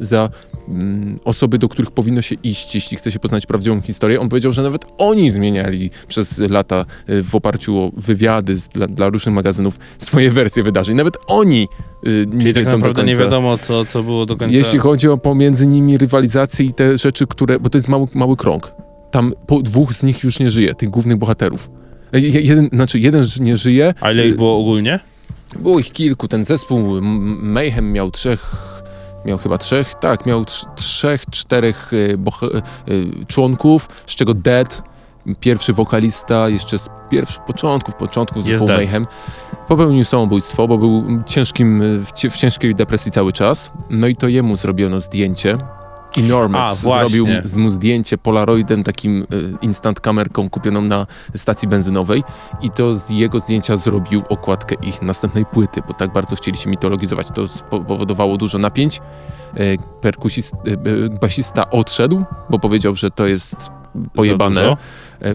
za ym, osoby, do których powinno się iść, jeśli chce się poznać prawdziwą historię, on powiedział, że nawet oni zmieniali przez lata y, w oparciu o wywiady z, dla, dla różnych magazynów swoje wersje wydarzeń. Nawet oni y, nie Czyli tak wiedzą do naprawdę końca. nie wiadomo, co, co było do końca. Jeśli chodzi o pomiędzy nimi rywalizację i te rzeczy, które. Bo to jest mały, mały krąg. Tam po dwóch z nich już nie żyje, tych głównych bohaterów. Je- Jeden, znaczy, jeden nie żyje. A ile ich było ogólnie? Było ich kilku. Ten zespół Mayhem miał trzech. Miał chyba trzech, tak, miał trz- trzech, czterech e, boh- e, członków, z czego Dead, pierwszy wokalista, jeszcze z pierwszych początków, początków zespołu. Mayhem, popełnił samobójstwo, bo był ciężkim, w, w ciężkiej depresji cały czas. No i to jemu zrobiono zdjęcie. Enormous A, zrobił z- mu zdjęcie polaroidem, takim e, instant kamerką kupioną na stacji benzynowej i to z jego zdjęcia zrobił okładkę ich następnej płyty, bo tak bardzo chcieli się mitologizować. To spowodowało dużo napięć. E, Perkusist, e, basista odszedł, bo powiedział, że to jest pojebane.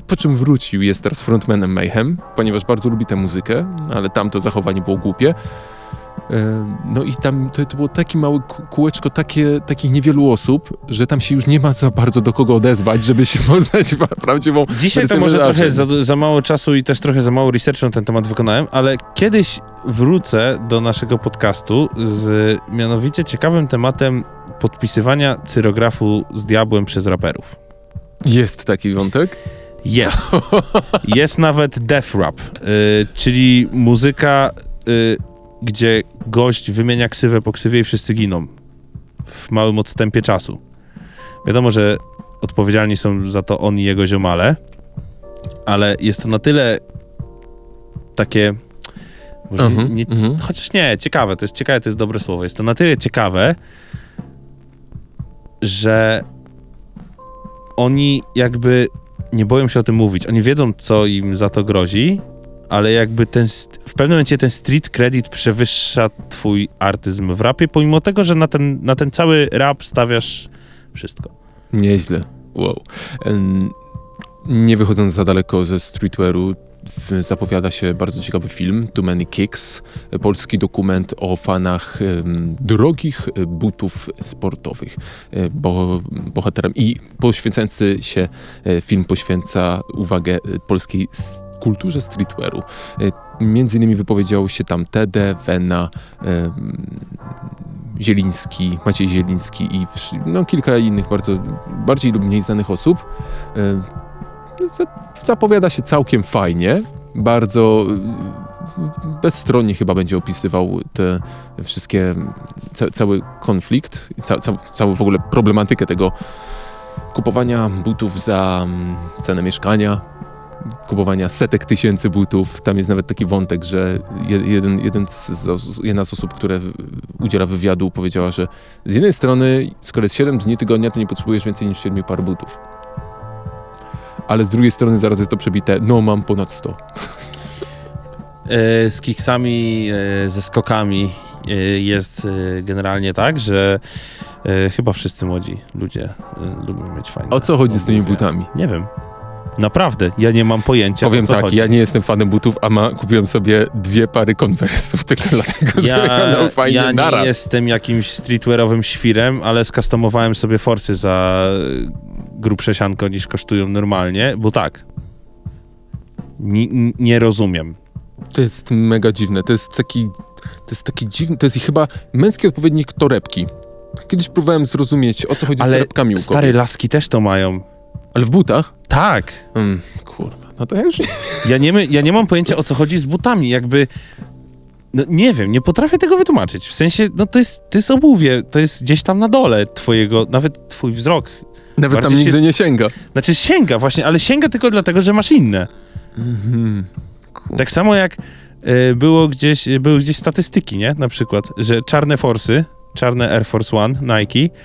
Po czym wrócił, jest teraz frontmanem Mayhem, ponieważ bardzo lubi tę muzykę, ale tamto zachowanie było głupie. E, No i tam to, to było takie małe kół- kółeczko takie, takich niewielu osób, że tam się już nie ma za bardzo do kogo odezwać, żeby się poznać pra- prawdziwą Dzisiaj to może trochę za, za mało czasu i też trochę za mało researchu na ten temat wykonałem, ale kiedyś wrócę do naszego podcastu z mianowicie ciekawym tematem podpisywania cyrografu z diabłem przez raperów. Jest taki wątek? Jest. Jest nawet death rap, y, czyli muzyka, y, gdzie gość wymienia ksywę po ksywie i wszyscy giną w małym odstępie czasu. Wiadomo, że odpowiedzialni są za to on i jego ziomale, ale jest to na tyle takie może Mhm, nie, mhm. chociaż nie, ciekawe, to jest ciekawe, to jest dobre słowo. Jest to na tyle ciekawe, że oni jakby nie boją się o tym mówić. Oni wiedzą, co im za to grozi, ale jakby ten, w pewnym momencie ten street credit przewyższa twój artyzm w rapie, pomimo tego, że na ten, na ten cały rap stawiasz wszystko. Nieźle. Wow. Nie wychodząc za daleko ze streetwearu, zapowiada się bardzo ciekawy film, Too Many Kicks, polski dokument o fanach drogich butów sportowych. E, Bo bohaterem i poświęcający się e, film poświęca uwagę polskiej kulturze streetwearu. E, Między innymi wypowiedział się tam Tede, Wena, em, Zieliński, Maciej Zieliński i no, kilka innych bardzo bardziej lub mniej znanych osób. E, za- Zapowiada się całkiem fajnie. Bardzo e, bezstronnie chyba będzie opisywał te wszystkie, ca, cały konflikt, ca, ca, całą w ogóle problematykę tego kupowania butów za cenę mieszkania, kupowania setek tysięcy butów. Tam jest nawet taki wątek, że je- jeden, jeden z, jedna z osób, które udziela wywiadu, powiedziała, że z jednej strony, skoro jest 7 dni tygodnia, to nie potrzebujesz więcej niż 7 par butów. Ale z drugiej strony zaraz jest to przebite, no mam ponad 100. E, z kiksami, e, ze skokami e, jest generalnie tak, że chyba wszyscy młodzi ludzie lubią mieć fajne O co chodzi z tymi butami? Nie wiem. Naprawdę, ja nie mam pojęcia Powiem tak, chodzi. ja nie jestem fanem butów, a ma, kupiłem sobie dwie pary konwersów tylko dlatego, że Ja, będą fajnie ja nie naraz. jestem jakimś streetwearowym świrem, ale skustomowałem sobie forsy za grubsze sianko niż kosztują normalnie, bo tak. Ni- nie rozumiem. To jest mega dziwne. To jest taki. To jest taki dziwny. To jest chyba męski odpowiednik torebki. Kiedyś próbowałem zrozumieć, o co chodzi z Ale torebkami u stare laski też to mają. Ale w butach? Tak. Mm, kurwa, no to ja już nie. Ja nie, ja nie mam pojęcia o co chodzi z butami, jakby. No nie wiem, nie potrafię tego wytłumaczyć. W sensie, no to jest, to jest obuwie, to jest gdzieś tam na dole twojego, nawet twój wzrok. Nawet tam nigdy nie sięga. Znaczy sięga właśnie, ale sięga tylko dlatego, że masz inne. Mhm. Tak samo jak e, było gdzieś, były gdzieś statystyki, nie? Na przykład, że czarne Forsy, czarne Air Force One, Nike,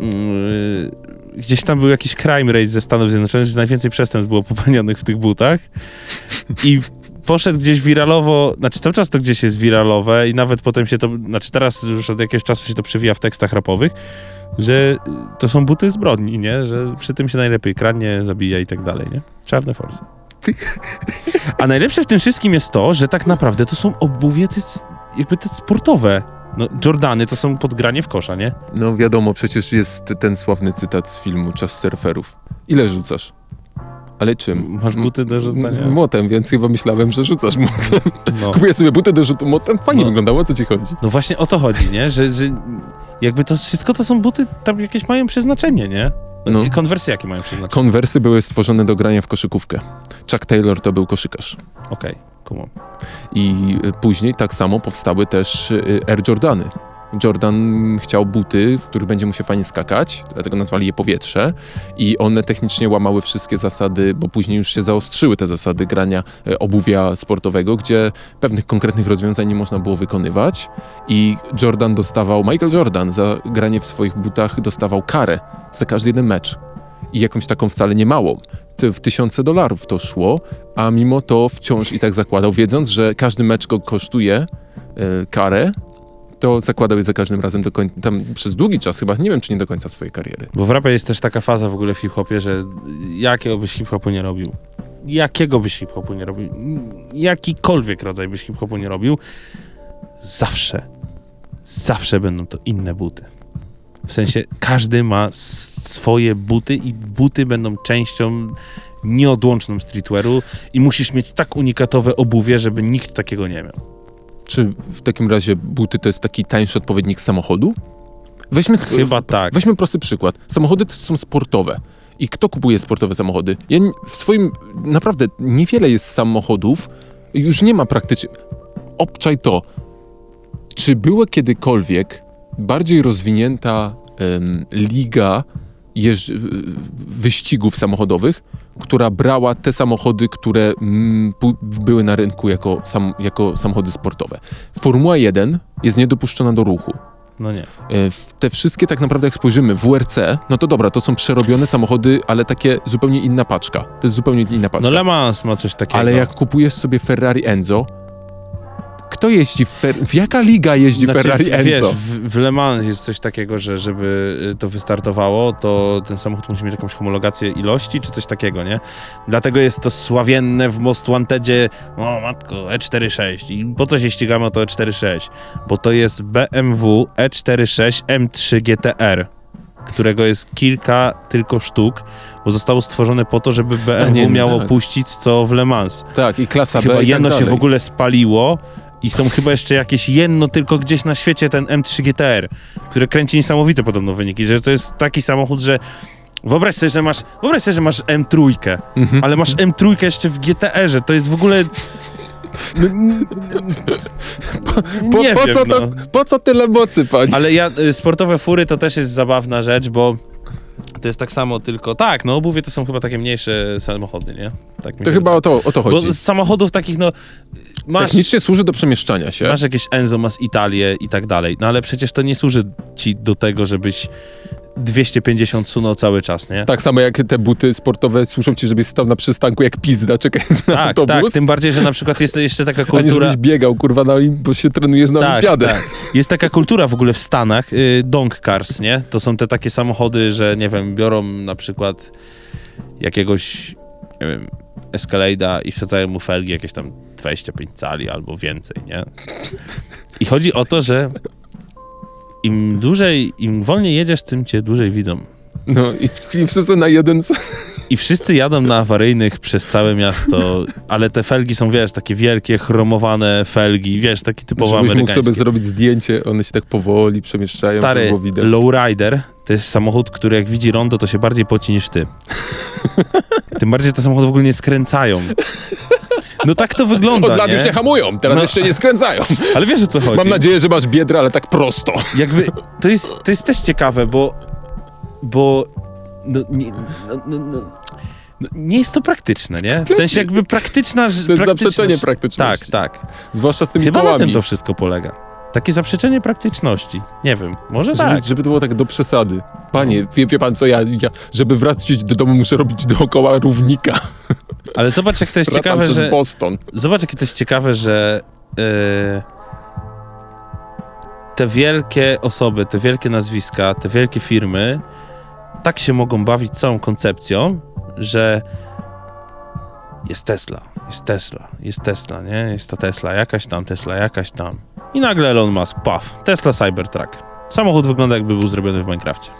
mm, gdzieś tam był jakiś crime rate ze Stanów Zjednoczonych, że najwięcej przestępstw było popełnionych w tych butach i poszedł gdzieś wiralowo, znaczy cały czas to gdzieś jest wiralowe i nawet potem się to, znaczy teraz już od jakiegoś czasu się to przewija w tekstach rapowych, że to są buty zbrodni, nie? Że przy tym się najlepiej kradnie, zabija i tak dalej, nie? Czarne forsy. A najlepsze w tym wszystkim jest to, że tak naprawdę to są obuwie jakby te sportowe. No, Jordany to są podgranie w kosza, nie? No wiadomo, przecież jest ten sławny cytat z filmu Czas surferów. Ile rzucasz? Ale czym? Masz buty do rzucania? Młotem, więc chyba myślałem, że rzucasz młotem. No. Kupuję sobie buty do rzutu młotem. Fajnie No. wyglądało, o co ci chodzi? no właśnie o to chodzi, nie? Że, że jakby to wszystko to są buty, tam jakieś mają przeznaczenie, nie? No. Konwersje jakie mają przeznaczenie? Konwersy były stworzone do grania w koszykówkę. Chuck Taylor to był koszykarz. Okej, kumam. I y, później tak samo powstały też y, Air Jordany. Jordan chciał buty, w których będzie mu się fajnie skakać, dlatego nazwali je powietrze i one technicznie łamały wszystkie zasady, bo później już się zaostrzyły te zasady grania e, obuwia sportowego, gdzie pewnych konkretnych rozwiązań nie można było wykonywać i Jordan dostawał, Michael Jordan za granie w swoich butach dostawał karę za każdy jeden mecz i jakąś taką wcale nie małą. W tysiące dolarów to szło, a mimo to wciąż i tak zakładał, wiedząc, że każdy mecz go kosztuje e, karę, to zakładał je za każdym razem do końca, tam przez długi czas chyba, nie wiem czy nie do końca swojej kariery. Bo w rapie jest też taka faza w ogóle w hip-hopie, że jakiego byś hip-hopu nie robił, jakiego byś hip-hopu nie robił, jakikolwiek rodzaj byś hip-hopu nie robił, zawsze, zawsze będą to inne buty. W sensie każdy ma swoje buty i buty będą częścią nieodłączną streetwearu i musisz mieć tak unikatowe obuwie, żeby nikt takiego nie miał. Czy w takim razie buty to jest taki tańszy odpowiednik samochodu? Weźmy, Chyba tak. weźmy prosty przykład. Samochody to są sportowe. I kto kupuje sportowe samochody? Ja w swoim, naprawdę niewiele jest samochodów, już nie ma praktycznie. Obczaj to. Czy była kiedykolwiek bardziej rozwinięta liga jeż- wyścigów samochodowych, która brała te samochody, które mm, były na rynku jako, sam, jako samochody sportowe? Formuła 1 jest niedopuszczona do ruchu. No nie. E, te wszystkie tak naprawdę jak spojrzymy w WRC, no to dobra, to są przerobione samochody, ale takie zupełnie inna paczka. To jest zupełnie inna paczka. No Le Mans ma coś takiego. ale jak kupujesz sobie Ferrari Enzo, kto jeździ w, Fer- w jaka liga jeździ Znaczy, Ferrari w- Enzo? Wiesz, w, w Le Mans jest coś takiego, że żeby y, to wystartowało, to ten samochód musi mieć jakąś homologację ilości, czy coś takiego, nie? Dlatego jest to sławienne w Most Wantedzie, o matko, E46. I po co się ścigamy o to E46? Bo to jest BMW E46 M3 GTR którego jest kilka tylko sztuk, bo zostało stworzone po to, żeby BMW nie, no miało tak. puścić co w Le Mans. Tak, i klasa Chyba B jedno tak się dalej. w ogóle spaliło i są chyba jeszcze jakieś jedno tylko gdzieś na świecie, ten M3 GTR, które kręci niesamowite podobno wyniki, że to jest taki samochód, że wyobraź sobie, że masz, wyobraź sobie, że masz M3, Mhm. ale masz M3 jeszcze w GTR-ze, to jest w ogóle... No, Po, nie po, wiem, co to, no. po co tyle mocy, pani? Ale ja, y, sportowe fury to też jest zabawna rzecz, bo to jest tak samo, tylko tak, no obuwie to są chyba takie mniejsze samochody, nie? Tak To chyba o to, o to Bo chodzi. z samochodów takich, no, masz, Technicznie służy do przemieszczania się. masz jakieś Enzo, masz Italię i tak dalej, no ale przecież to nie służy ci do tego, żebyś 250 sunął cały czas, nie? Tak samo jak te buty sportowe służą ci, żebyś stał na przystanku jak pizda, czekając na tak, autobus. tak, tym bardziej, że na przykład jest jeszcze taka A nie kultura... żebyś biegał, kurwa, na olimp, bo się trenujesz na Tak, olimpiadę. tak. Jest taka kultura w ogóle w Stanach, y, donk cars, nie? To są te takie samochody, że nie wiem, biorą na przykład jakiegoś, nie wiem, Escalade'a i wsadzają mu felgi jakieś tam 25 cali albo więcej, nie? I chodzi o to, że im dłużej, im wolniej jedziesz, tym cię dłużej widzą. No i, i wszyscy na jeden... I wszyscy jadą na awaryjnych przez całe miasto, ale te felgi są, wiesz, takie wielkie, chromowane felgi, wiesz, takie typowo Żebyś mógł amerykańskie. sobie zrobić zdjęcie, one się tak powoli przemieszczają, Stary lowrider to jest samochód, który jak widzi rondo, to się bardziej poci niż ty. Tym bardziej, te samochody w ogóle nie skręcają. No tak to wygląda, Od lat nie? już nie hamują, teraz No. jeszcze nie skręcają. Ale wiesz o co chodzi? Mam nadzieję, że masz biedrę, ale tak prosto. Jakby, to jest, to jest też ciekawe, bo bo no, nie, no, no, no, no, nie jest to praktyczne, nie? W sensie jakby praktyczna To jest zaprzeczenie praktyczności. Tak, tak. Zwłaszcza z tymi Chyba na kołami. tym to wszystko polega. Takie zaprzeczenie praktyczności. Nie wiem, może Żeby, tak. żeby to było tak do przesady. Panie, wie, wie pan co, ja, ja, żeby wrócić do domu, muszę robić dookoła równika. Ale zobacz, jak to jest Wracam ciekawe, że... Boston. Zobacz, jakie to jest ciekawe, że e, te wielkie osoby, te wielkie nazwiska, te wielkie firmy tak się mogą bawić całą koncepcją, że jest Tesla, jest Tesla, jest Tesla, nie? Jest ta Tesla, jakaś tam, Tesla, jakaś tam. I nagle Elon Musk, paf, Tesla Cybertruck. Samochód wygląda jakby był zrobiony w Minecrafcie.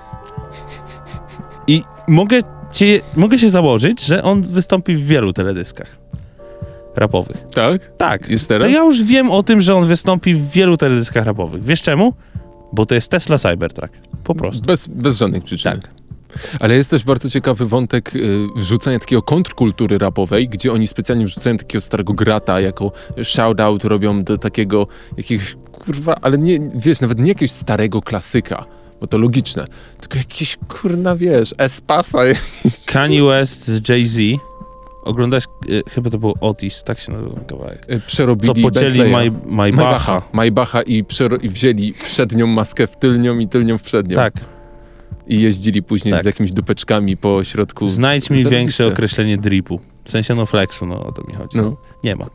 I mogę, cię, mogę się założyć, że on wystąpi w wielu teledyskach rapowych. Tak? Tak. To teraz? ja już wiem o tym, że on wystąpi w wielu teledyskach rapowych. Wiesz czemu? Bo to jest Tesla Cybertruck. Po prostu. Bez, bez żadnych przyczyn. Tak. Ale jest też bardzo ciekawy wątek y, wrzucania takiego kontrkultury rapowej, gdzie oni specjalnie wrzucają takiego starego grata, jako shoutout robią do takiego jakiegoś, kurwa, ale nie, wiesz, nawet nie jakiegoś starego klasyka, bo to logiczne, tylko jakiś, kurna, wiesz, Espasa, Kanye West z Jay-Z. Oglądałeś, e, chyba to był Otis, tak się nazywa ten kawałek. y, przerobili Co pocięli. Maj, Maybacha i, i wzięli przednią maskę w tylnią i tylnią w przednią. Tak. I jeździli później Tak. z jakimiś dupeczkami po środku. Znajdź mi większe określenie dripu. W sensie no flexu, no o to mi chodzi. No. Nie ma.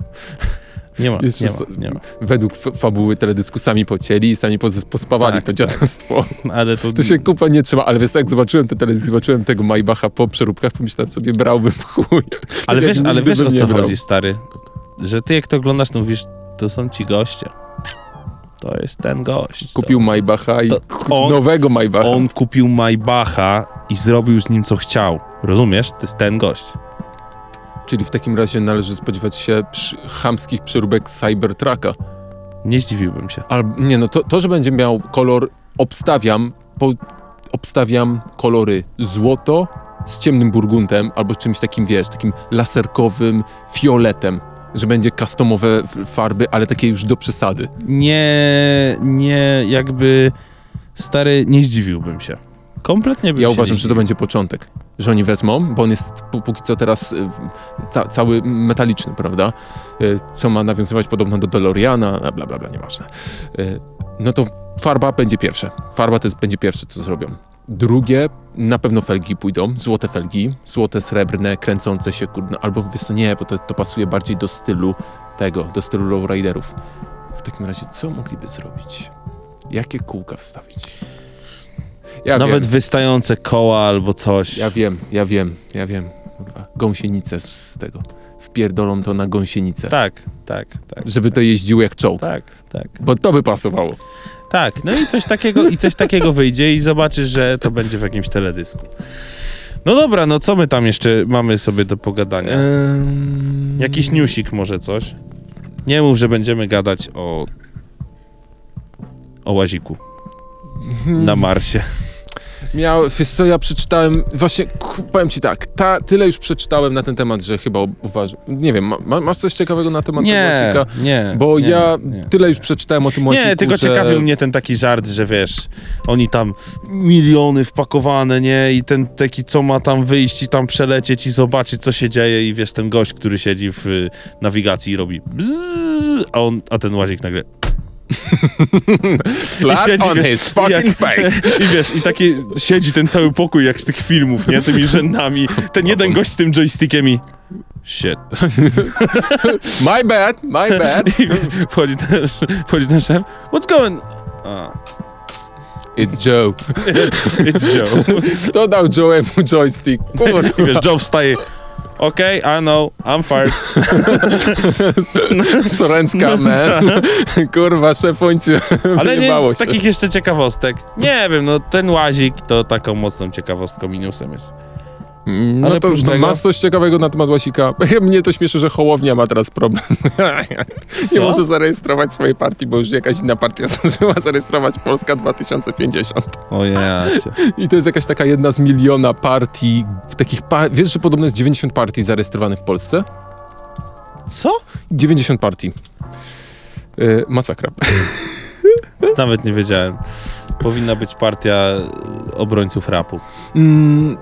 Nie ma, Jest nie ma, nie ma. Według fabuły teledysku sami pocięli i sami pos- pospawali Tak, to tak. dziadostwo. Ale to... To się kupa nie trzyma, ale wiesz, tak jak zobaczyłem ten teledysk, zobaczyłem tego Maybacha po przeróbkach, pomyślałem sobie, brałbym chuj. Ale wiesz, ale wiesz o co brał. chodzi, stary? Że ty jak to oglądasz, to mówisz, to są ci goście. To jest ten gość. Kupił Maybacha i To on- nowego Maybacha. On kupił Maybacha i zrobił z nim co chciał. Rozumiesz? To jest ten gość. Czyli w takim razie należy spodziewać się przy, chamskich przeróbek Cybertrucka. Nie zdziwiłbym się. Albo, nie no, to, to, że będzie miał kolor, obstawiam, po, obstawiam kolory złoto z ciemnym burguntem, albo z czymś takim, wiesz, takim laserkowym fioletem, że będzie customowe farby, ale takie już do przesady. Nie, nie, jakby stary, nie zdziwiłbym się. Kompletnie bym Ja uważam, że to będzie początek. Że oni wezmą, bo on jest pó- póki co teraz y, ca cały metaliczny, prawda? Y, Co ma nawiązywać podobno do DeLoreana, bla bla bla, nieważne. Y, No to farba będzie pierwsze. Farba to jest, będzie pierwsze, co zrobią. Drugie, na pewno felgi pójdą, złote felgi, złote, srebrne, kręcące się, kurde, albo wiesz co, nie, bo to, to pasuje bardziej do stylu tego, do stylu lowriderów. W takim razie, co mogliby zrobić? Jakie kółka wstawić? Ja Nawet wiem. wystające koła albo coś. Ja wiem, ja wiem, ja wiem. Kurwa, gąsienicę z, z tego. Wpierdolą to na gąsienicę. Tak, tak, tak. Żeby to jeździło jak czołg. Tak, tak. Bo to by pasowało. Tak, no i coś takiego, i coś takiego wyjdzie i zobaczysz, że to będzie w jakimś teledysku. No dobra, no co my tam jeszcze mamy sobie do pogadania? Jakiś newsik może coś? Nie mów, że będziemy gadać o o łaziku na Marsie. Miał, wiesz co, ja przeczytałem, właśnie ku- powiem ci tak, ta, tyle już przeczytałem na ten temat, że chyba uważam, nie wiem, ma, masz coś ciekawego na temat Nie, tego łazika? nie. Bo nie, ja nie. tyle już przeczytałem o tym łaziku, Nie, tylko że... ciekawił mnie ten taki żart, że wiesz, oni tam miliony wpakowane, nie? I ten taki, co ma tam wyjść i tam przelecieć i zobaczyć, co się dzieje i wiesz, ten gość, który siedzi w y, nawigacji i robi bzzz, a, on, a ten łazik nagle... Flat on wiesz, his fucking jak- face. I wiesz, i taki siedzi ten cały pokój jak z tych filmów, nie? Tymi rzędami. Ten jeden gość z tym joystickiem i... Shit. My bad, my bad. I wchodzi ten, wchodzi ten szef. What's going... A, It's Joe. it's Joe. Kto dał Joe'emu joystick? Kurwa. I wiesz, Joe wstaje. Okej, I know, I'm fired. Sorenska, man. Kurwa, szefuńcie, Ale nie, z takich jeszcze ciekawostek. Nie wiem, no ten łazik to taką mocną ciekawostką minusem jest. Mm, No Ale to oprócz no, tego- masz coś ciekawego na temat Łasika? Mnie to śmieszy, że Hołownia ma teraz problem. nie może zarejestrować swojej partii, bo już jakaś inna partia zdążyła zarejestrować Polska 2050. O ja cię. I to jest jakaś taka jedna z miliona partii, takich pa- Wiesz, że podobno jest 90 partii zarejestrowanych w Polsce? Co? 90 partii. Yy, masakra. Nawet nie wiedziałem. Powinna być partia obrońców rapu. Mm,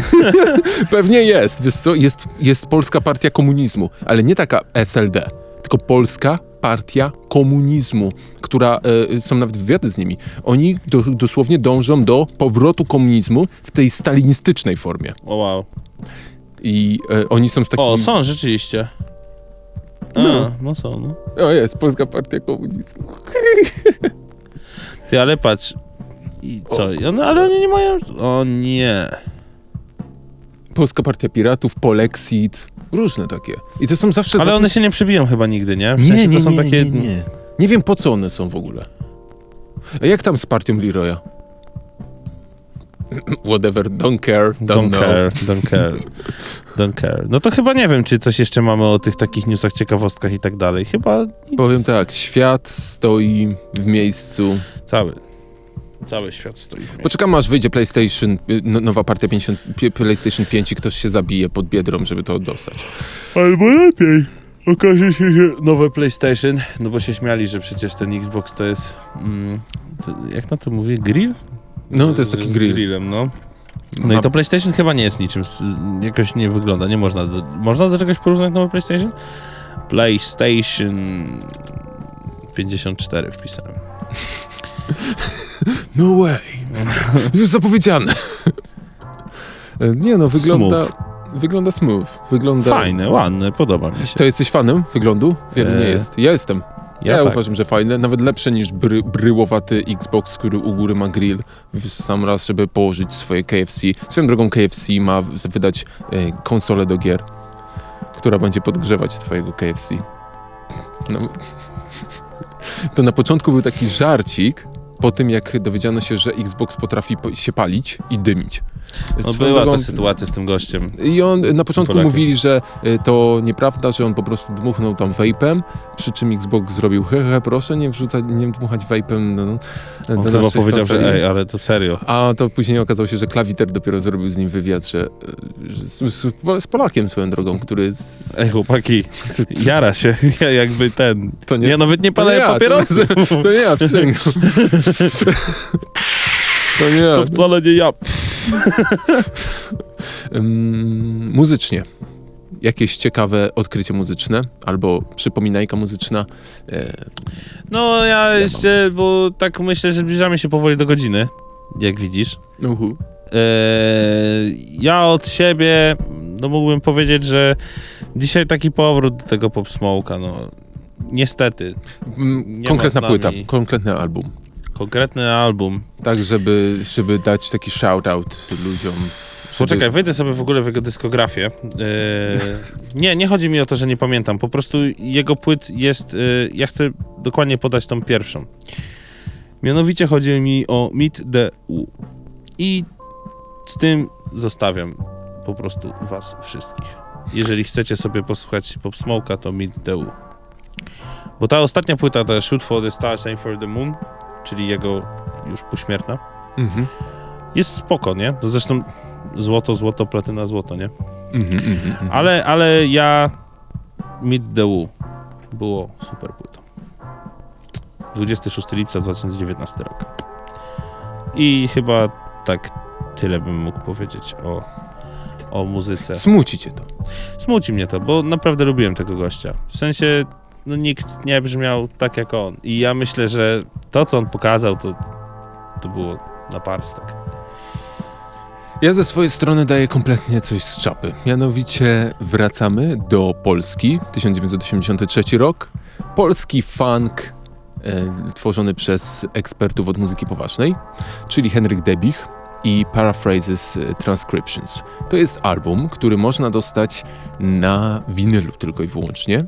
Pewnie jest, wiesz co, jest, jest Polska Partia Komunizmu, ale nie taka SLD, tylko Polska Partia Komunizmu, która, e, są nawet wywiady z nimi, oni do, dosłownie dążą do powrotu komunizmu w tej stalinistycznej formie. O wow. I e, oni są z takimi... O, są rzeczywiście. A, No. no są, no. O jest, Polska Partia Komunizmu. Ty, ale patrz. I co? I one, ale oni nie mają... O nie. Polska Partia Piratów, Polexit, różne takie. I to są zawsze... Ale zapis- one się nie przebiją chyba nigdy, nie? W sensie to są takie... nie, nie. Nie wiem, po co one są w ogóle. A jak tam z partią Leroya? Whatever, don't care, don't, Don't know. care, don't care, don't care. No to chyba nie wiem, czy coś jeszcze mamy o tych takich newsach, ciekawostkach i tak dalej. Chyba nic. Powiem tak, świat stoi w miejscu. Cały. Cały świat stoi w miejscu. Poczekamy aż wyjdzie PlayStation, no, nowa partia 50, pi- PlayStation 5 i ktoś się zabije pod biedrą, żeby to dostać. Albo lepiej. Okaże się, że nowe PlayStation, no bo się śmiali, że przecież ten Xbox to jest... Mm, co, jak na to mówię? Grill? No, to jest taki Z grill. grillem, no. No i to PlayStation chyba nie jest niczym, jakoś nie wygląda, nie można do, można do czegoś porównać nowy PlayStation? PlayStation 54 wpisałem. No way. Już zapowiedziane. Nie no, wygląda... Smooth. Wygląda smooth. Wygląda... Fajne, ładne, podoba mi się. To jesteś fanem wyglądu? Wielu nie E, jest. Ja jestem. Ja, Ja tak. uważam, że fajne, nawet lepsze niż bry, bryłowaty Xbox, który u góry ma grill w sam raz, żeby położyć swoje KFC. Swoją drogą KFC ma wydać e, konsolę do gier, która będzie podgrzewać twojego KFC. No, to na początku był taki żarcik, po tym jak dowiedziano się, że Xbox potrafi po- się palić i dymić. No była ta drogą- sytuacja z tym gościem. i on na początku Polakiem. mówili, że y, to nieprawda, że on po prostu dmuchnął tam vapem, przy czym Xbox zrobił hehe, proszę nie wrzucać, nie dmuchać vapem do, do On chyba powiedział, że ej, ale to serio. A to później okazało się, że klawiter dopiero zrobił z nim wywiad, że, że z, z, Polakiem swoją drogą, który z, Ej, chłopaki, jara się, ja jakby ten... to Ja nawet nie nie palę ja, papierosów. To, to nie ja, przysięgam. To nie. To wcale nie ja. Muzycznie. Jakieś ciekawe odkrycie muzyczne albo przypominajka muzyczna. E, No ja jeszcze, bo tak myślę, że zbliżamy się powoli do godziny, jak widzisz. uhu. Eee, ja od siebie, no mógłbym powiedzieć, że dzisiaj taki powrót do tego Pop Smoke'a, no niestety. Mm, Nie Konkretna płyta, konkretny album. Konkretny album. Tak, żeby, żeby dać taki shout-out ludziom. Żeby... Poczekaj, wejdę sobie w ogóle w jego dyskografię. Eee, nie, nie chodzi mi o to, że nie pamiętam. Po prostu jego płyt jest. Eee, ja chcę dokładnie podać tą pierwszą. Mianowicie chodzi mi o Meet the U. I z tym zostawiam po prostu was wszystkich. Jeżeli chcecie sobie posłuchać Pop Smoke'a, to Meet the U. Bo ta ostatnia płyta, ta Shoot for the Stars, Aim for the Moon, czyli jego już pośmiertna, Mhm. jest spoko, nie? To zresztą złoto, złoto, platyna, złoto, nie? Mhm, mhm, mhm. Ale, ale ja Meet the Woo było super płytą. 26 lipca 2019 rok. I chyba tak tyle bym mógł powiedzieć o, o muzyce. Smuci cię to. Smuci mnie to, bo naprawdę lubiłem tego gościa. W sensie, no nikt nie brzmiał tak jak on. I ja myślę, że to, co on pokazał, to, to było na parstek. Ja ze swojej strony daję kompletnie coś z czapy. Mianowicie wracamy do Polski, 1983 rok. Polski funk e, tworzony przez ekspertów od muzyki poważnej, czyli Henryk Debich i Paraphrases e, Transcriptions. To jest album, który można dostać na winylu tylko i wyłącznie.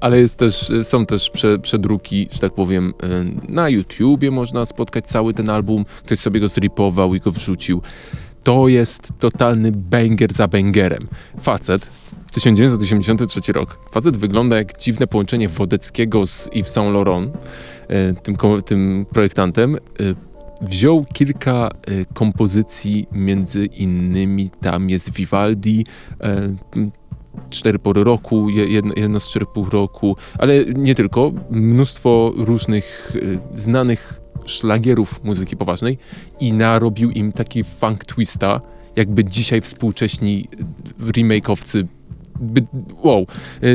Ale jest też, są też prze, przedruki, że tak powiem, e, na YouTubie można spotkać cały ten album. Ktoś sobie go zripował i go wrzucił. To jest totalny banger za bangerem. Facet, 1983 rok. Facet wygląda jak dziwne połączenie Wodeckiego z Yves Saint Laurent, e, tym, tym projektantem. E, Wziął kilka kompozycji, między innymi tam jest Vivaldi, Cztery pory roku, je- jedno, jedno z czterech pół roku, ale nie tylko. Mnóstwo różnych e, znanych szlagierów muzyki poważnej i narobił im taki funk twista, jakby dzisiaj współcześni remake'owcy by, wow.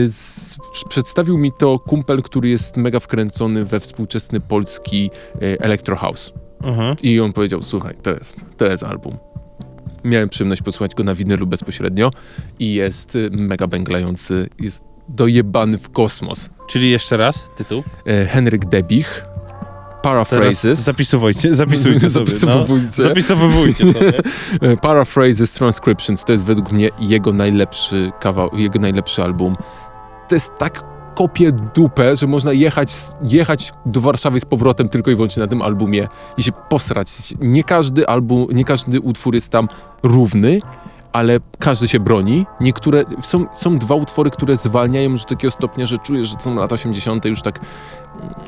Z, przedstawił mi to kumpel, który jest mega wkręcony we współczesny polski electro house. Mhm. I on powiedział, słuchaj, to jest, to jest album. Miałem przyjemność posłuchać go na winylu bezpośrednio i jest y, mega bęglający, jest dojebany w kosmos. Czyli jeszcze raz tytuł. E, Henryk Debich, Teraz Paraphrases, zapisujcie, zapisujcie sobie. No. Zapisowujcie. Sobie. E, Paraphrases Transcriptions to jest według mnie jego najlepszy kawał, jego najlepszy album. To jest tak kopie dupę, że można jechać, jechać do Warszawy z powrotem tylko i wyłącznie na tym albumie i się posrać. Nie każdy album, nie każdy utwór jest tam równy, ale każdy się broni. Niektóre, są, są dwa utwory, które zwalniają już do takiego stopnia, że czujesz, że to są lata 80. już tak,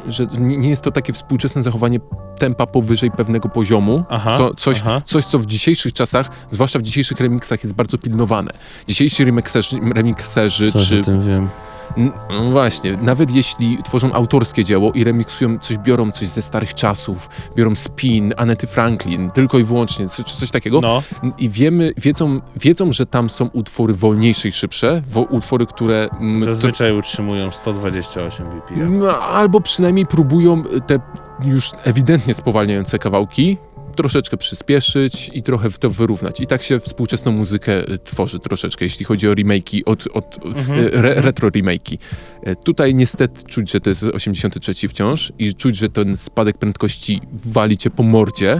że nie jest to takie współczesne zachowanie tempa powyżej pewnego poziomu. Aha, Co, coś, aha. coś, co w dzisiejszych czasach, zwłaszcza w dzisiejszych remixach jest bardzo pilnowane. Dzisiejsi remixerzy, remixerzy Coś czy... o tym wiem. No właśnie, nawet jeśli tworzą autorskie dzieło i remiksują coś, biorą coś ze starych czasów, biorą spin, Anety Franklin, tylko i wyłącznie, czy coś takiego, No, i wiemy, wiedzą, wiedzą, że tam są utwory wolniejsze i szybsze, wo, utwory, które... zazwyczaj utrzymują 128 BPM. no, albo przynajmniej próbują te już ewidentnie spowalniające kawałki troszeczkę przyspieszyć i trochę w to wyrównać. I tak się współczesną muzykę e, tworzy troszeczkę, jeśli chodzi o remake'i, od, od, Mhm, e, re, retro remake'i. E, Tutaj niestety czuć, że to jest 83 wciąż i czuć, że ten spadek prędkości wali cię po mordzie,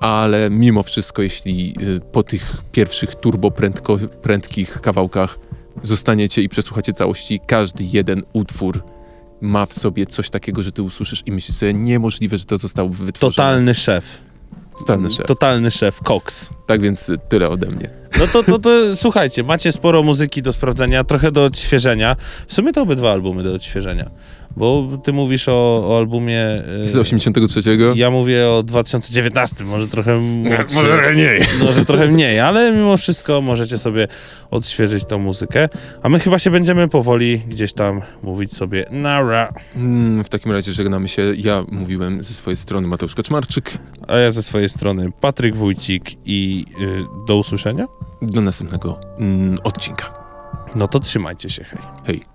ale mimo wszystko, jeśli po tych pierwszych turbo prędko, prędkich kawałkach zostaniecie i przesłuchacie całości, każdy jeden utwór ma w sobie coś takiego, że ty usłyszysz i myślisz sobie, niemożliwe, że to zostało wytworzone. Totalny szef. Totalny szef. Totalny szef, Cox. Tak więc tyle ode mnie. No to, to, to słuchajcie, macie sporo muzyki do sprawdzenia, trochę do odświeżenia. W sumie to obydwa albumy do odświeżenia. Bo ty mówisz o, o albumie. y, Z 83. Ja mówię o 2019, może trochę młodszy, Może mniej. może trochę mniej, ale mimo wszystko możecie sobie odświeżyć tą muzykę. A my chyba się będziemy powoli gdzieś tam mówić sobie nara. Mm, w takim razie żegnamy się. Ja mówiłem ze swojej strony Mateusz Kaczmarczyk. A ja ze swojej strony Patryk Wójcik i y, do usłyszenia. Do następnego mm, odcinka. No to trzymajcie się, hej. Hej.